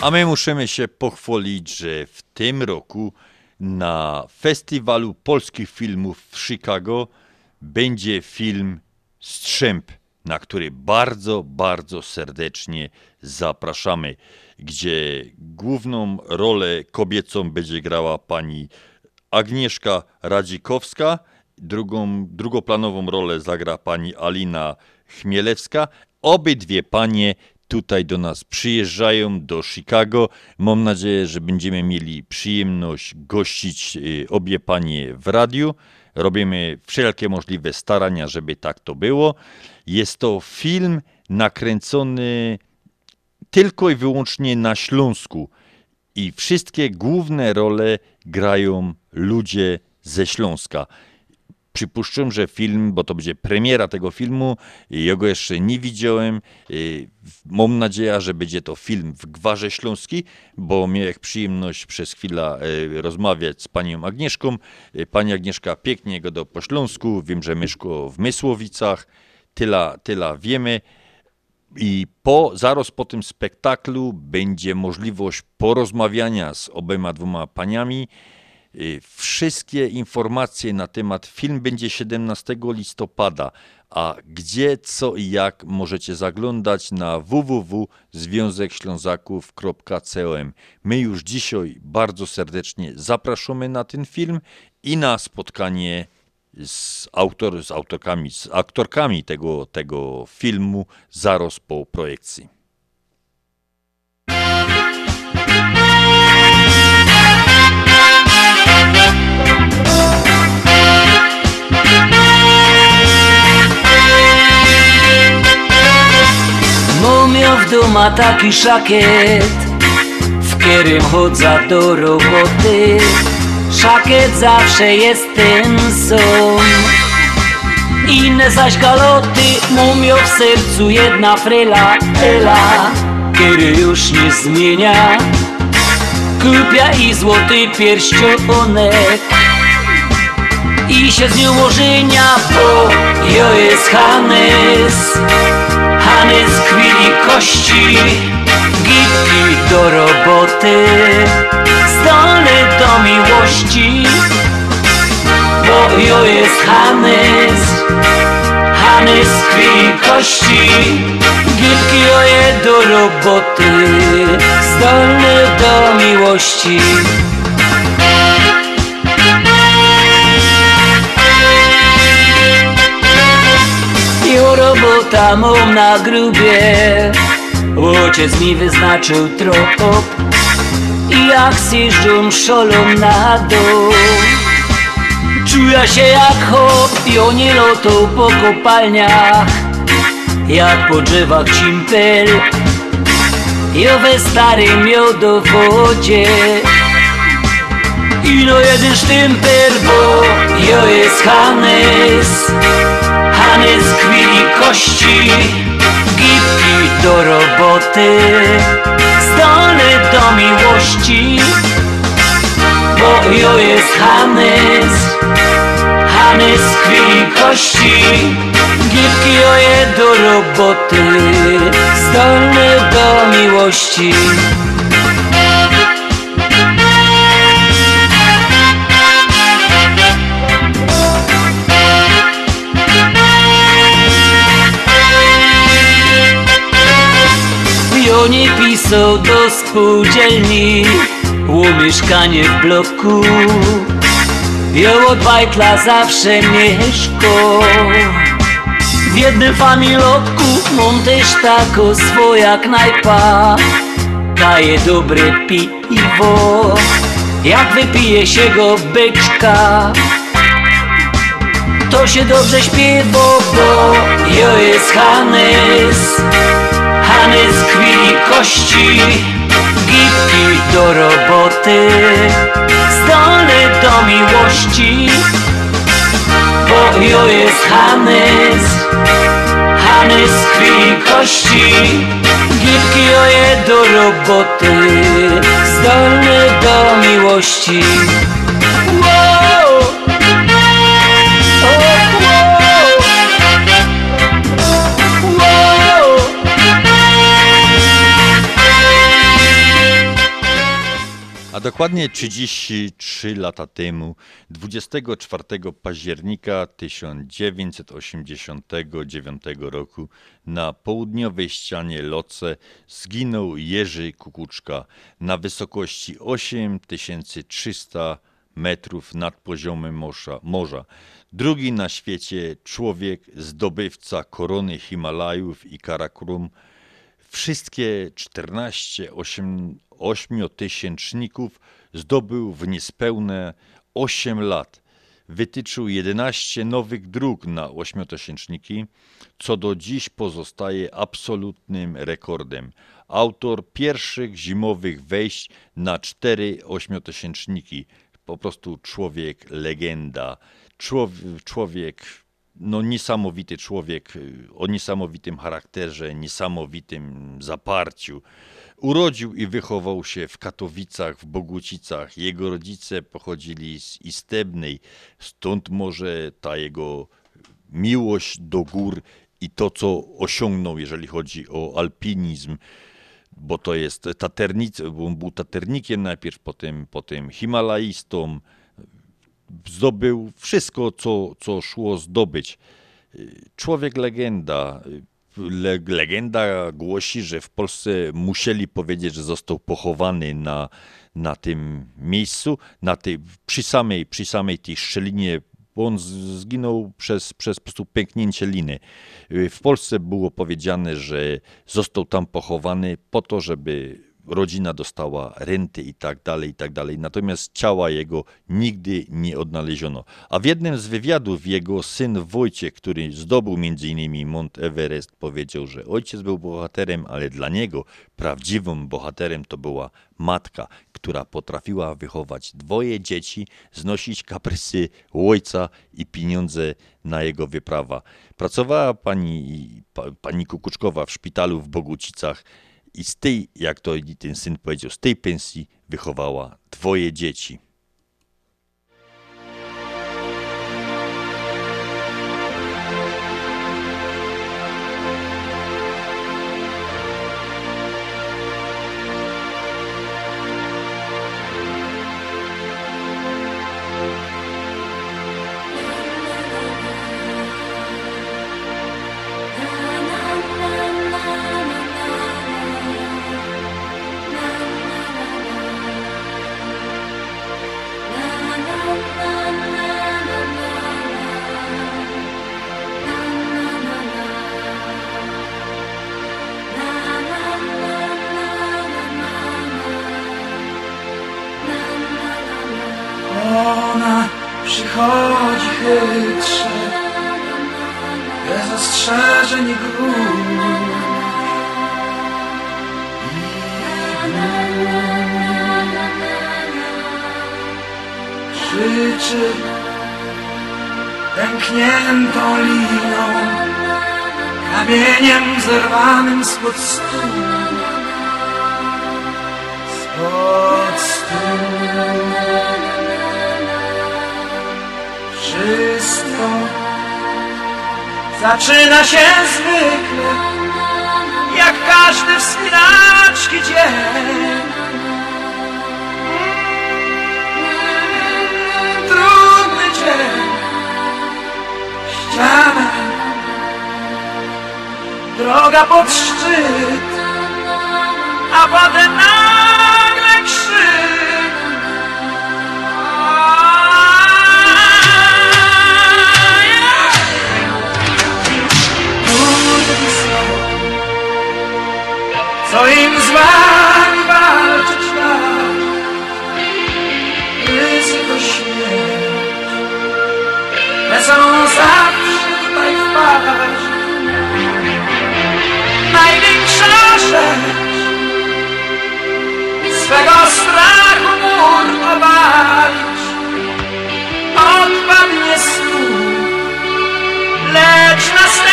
A my musimy się pochwalić, że w tym roku na Festiwalu Polskich Filmów w Chicago będzie film Strzęp, na który bardzo, bardzo serdecznie zapraszamy, gdzie główną rolę kobiecą będzie grała pani Agnieszka Radzikowska, drugą, drugoplanową rolę zagra pani Alina Chmielewska. Obydwie panie tutaj do nas przyjeżdżają do Chicago. Mam nadzieję, że będziemy mieli przyjemność gościć y, obie panie w radiu. Robimy wszelkie możliwe starania, żeby tak to było. Jest to film nakręcony tylko i wyłącznie na Śląsku i wszystkie główne role grają ludzie ze Śląska. Przypuszczam, że film, bo to będzie premiera tego filmu, ja go jeszcze nie widziałem. y, Mam nadzieję, że będzie to film w Gwarze Śląskiej, bo miałem przyjemność przez chwilę y, rozmawiać z panią Agnieszką. Y, Pani Agnieszka pięknie go do wiem, że mieszka w Mysłowicach, tyle, tyle wiemy. I po, zaraz po tym spektaklu będzie możliwość porozmawiania z obema dwoma paniami. Y, Wszystkie informacje na temat film będzie 17 listopada, a gdzie, co i jak możecie zaglądać na www.związekślązaków.com. My już dzisiaj bardzo serdecznie zapraszamy na ten film i na spotkanie z, autor, z autorkami, z aktorkami tego, tego filmu zaraz po projekcji. W doma taki szakiet W którym chodzę do roboty. Szakiet zawsze jest ten sam. Inne zaś galoty ja w sercu jedna frela Ela Który już nie zmienia. Kupia i złoty pierścionek I się z nią ożenia Bo jo jest Hanys Hanys krwi kości Gipki do roboty Zdolny do miłości Bo jo jest Hanys Hanys krwi i kości. Gipki oje do roboty Zdolny do miłości robota mam na grubie. Ojciec mi wyznaczył trop I jak zjeżdżą szolą na dół. Czuję się jak hop I oni lotą po kopalniach Jak po drzewach cimpel Jo we starym miodowodzie. Ino jeden sztymper, bo jo jest Hanys Hanys krwi i kości. Gipki do roboty. Zdolny do miłości. Bo jo jest Hanys. Hanys krwi i kości. Gipki oje do roboty. Zdolny do miłości Pionie pisał do spółdzielni. O mieszkanie w bloku. Od bajtla zawsze mieszko. W jednym familotku Mam też tako swoja knajpa Daje dobre piwo. Jak wypije się go beczka To się dobrze śpiewa, bo jo jest Hanys Hanys krwi i kości. Gipki do roboty Zdolny do miłości. Bo jo jest Hanys Hanys krwi i kości. Gipki oje do roboty Zdolny do miłości. Wow! Dokładnie 33 lata temu, 24 października 1989 roku, na południowej ścianie Loce zginął Jerzy Kukuczka na wysokości 8300 metrów nad poziomem morza. Drugi na świecie człowiek, zdobywca korony Himalajów i Karakorum, Wszystkie 14 osiem- ośmiotysięczników zdobył w niespełne 8 lat. Wytyczył 11 nowych dróg na ośmiotysięczniki, co do dziś pozostaje absolutnym rekordem. Autor pierwszych zimowych wejść na cztery ośmiotysięczniki. Po prostu człowiek legenda. Człowiek, człowiek no niesamowity człowiek y, o niesamowitym charakterze, niesamowitym zaparciu. Urodził i wychował się w Katowicach, w Bogucicach. Jego rodzice pochodzili z Istebnej, stąd może ta jego miłość do gór i to, co osiągnął, jeżeli chodzi o alpinizm, bo to jest taternic, bo on był taternikiem najpierw, potem, potem himalaistą, zdobył wszystko, co, co szło zdobyć. Człowiek legenda. Le, legenda głosi, że w Polsce musieli powiedzieć, że został pochowany na, na tym miejscu, na tej, przy, samej, przy samej tej szczelinie, bo on zginął przez, przez po prostu pęknięcie liny. W Polsce było powiedziane, że został tam pochowany po to, żeby rodzina dostała renty i tak dalej, i tak dalej. Natomiast ciała jego nigdy nie odnaleziono. A w jednym z wywiadów jego syn Wojciech, który zdobył m.in. Mount Everest, powiedział, że ojciec był bohaterem, ale dla niego prawdziwym bohaterem to była matka, która potrafiła wychować dwoje dzieci, znosić kaprysy ojca i pieniądze na jego wyprawa. Pracowała pani, pa, pani Kukuczkowa w szpitalu w Bogucicach i z tej, jak to ten syn powiedział, z tej pensji wychowała dwoje dzieci. Przychodzi chytrze Bez ostrzeżeń i I Krzyczy pękniętą liną Kamieniem zerwanym spod stół Spod stół Wszystko zaczyna się zwykle, jak każdy wspinaczki dzień. Trudny dzień, ściana, droga pod szczyt, a potem nagle krzyk. Co im z wami walczyć tak? Ryzyko śmierć, lecą zawsze tutaj w parze. Największa rzecz, swego strachu mur obalić, odpadnie stół, lecz następni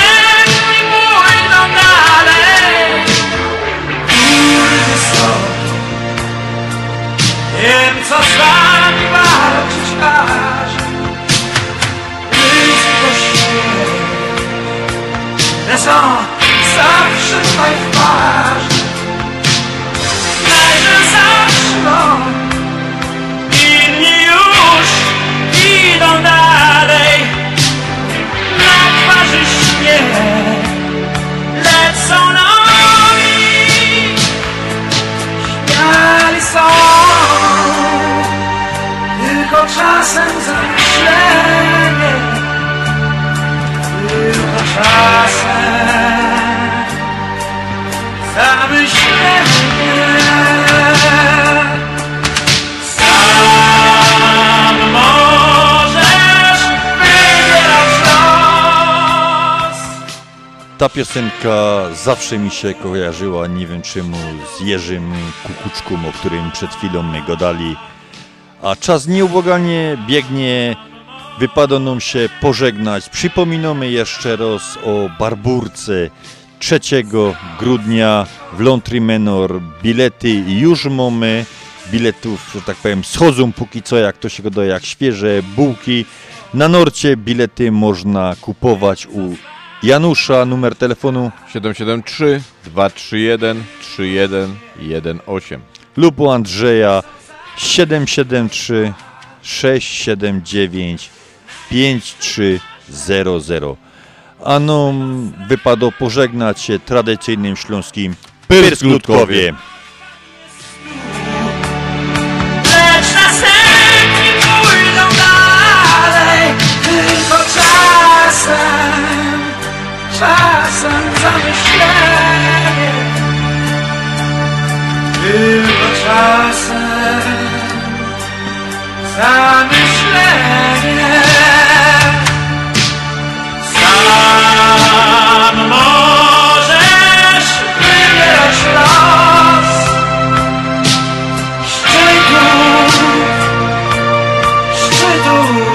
Wiem, co z wami walczyć aż blisko siebie. są zawsze tutaj w parze. Najże zaczną, inni już idą dalej. Sam możesz Ta piosenka zawsze mi się kojarzyła, nie wiem czemu, z Jerzym Kukuczką, o którym przed chwilą my gadali. A czas nieubłaganie biegnie, wypada nam się pożegnać. Przypominamy jeszcze raz o Barburce 3 grudnia w Lontry Menor. Bilety już mamy. Biletów, że tak powiem, schodzą póki co, jak to się go jak świeże bułki. Na Norcie bilety można kupować u Janusza, numer telefonu 773 231 3118. lub u Andrzeja 773 679 5300. A nam wypadło pożegnać się tradycyjnym śląskim Tylko czasem, czasem zamyślenie Tylko czasem zamyślenie Oh.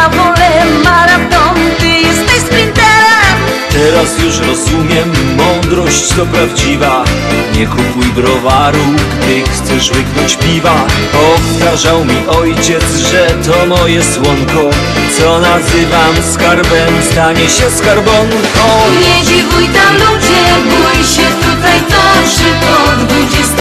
ja maraton, ty jesteś sprinterem. Teraz już rozumiem, mądrość to prawdziwa. Nie kupuj browaru, gdy chcesz wyknąć piwa. Powtarzał mi ojciec, że to moje słonko. Co nazywam skarbem, stanie się skarbonką. Nie dziwuj tam ludzie, bój się tutaj toczy po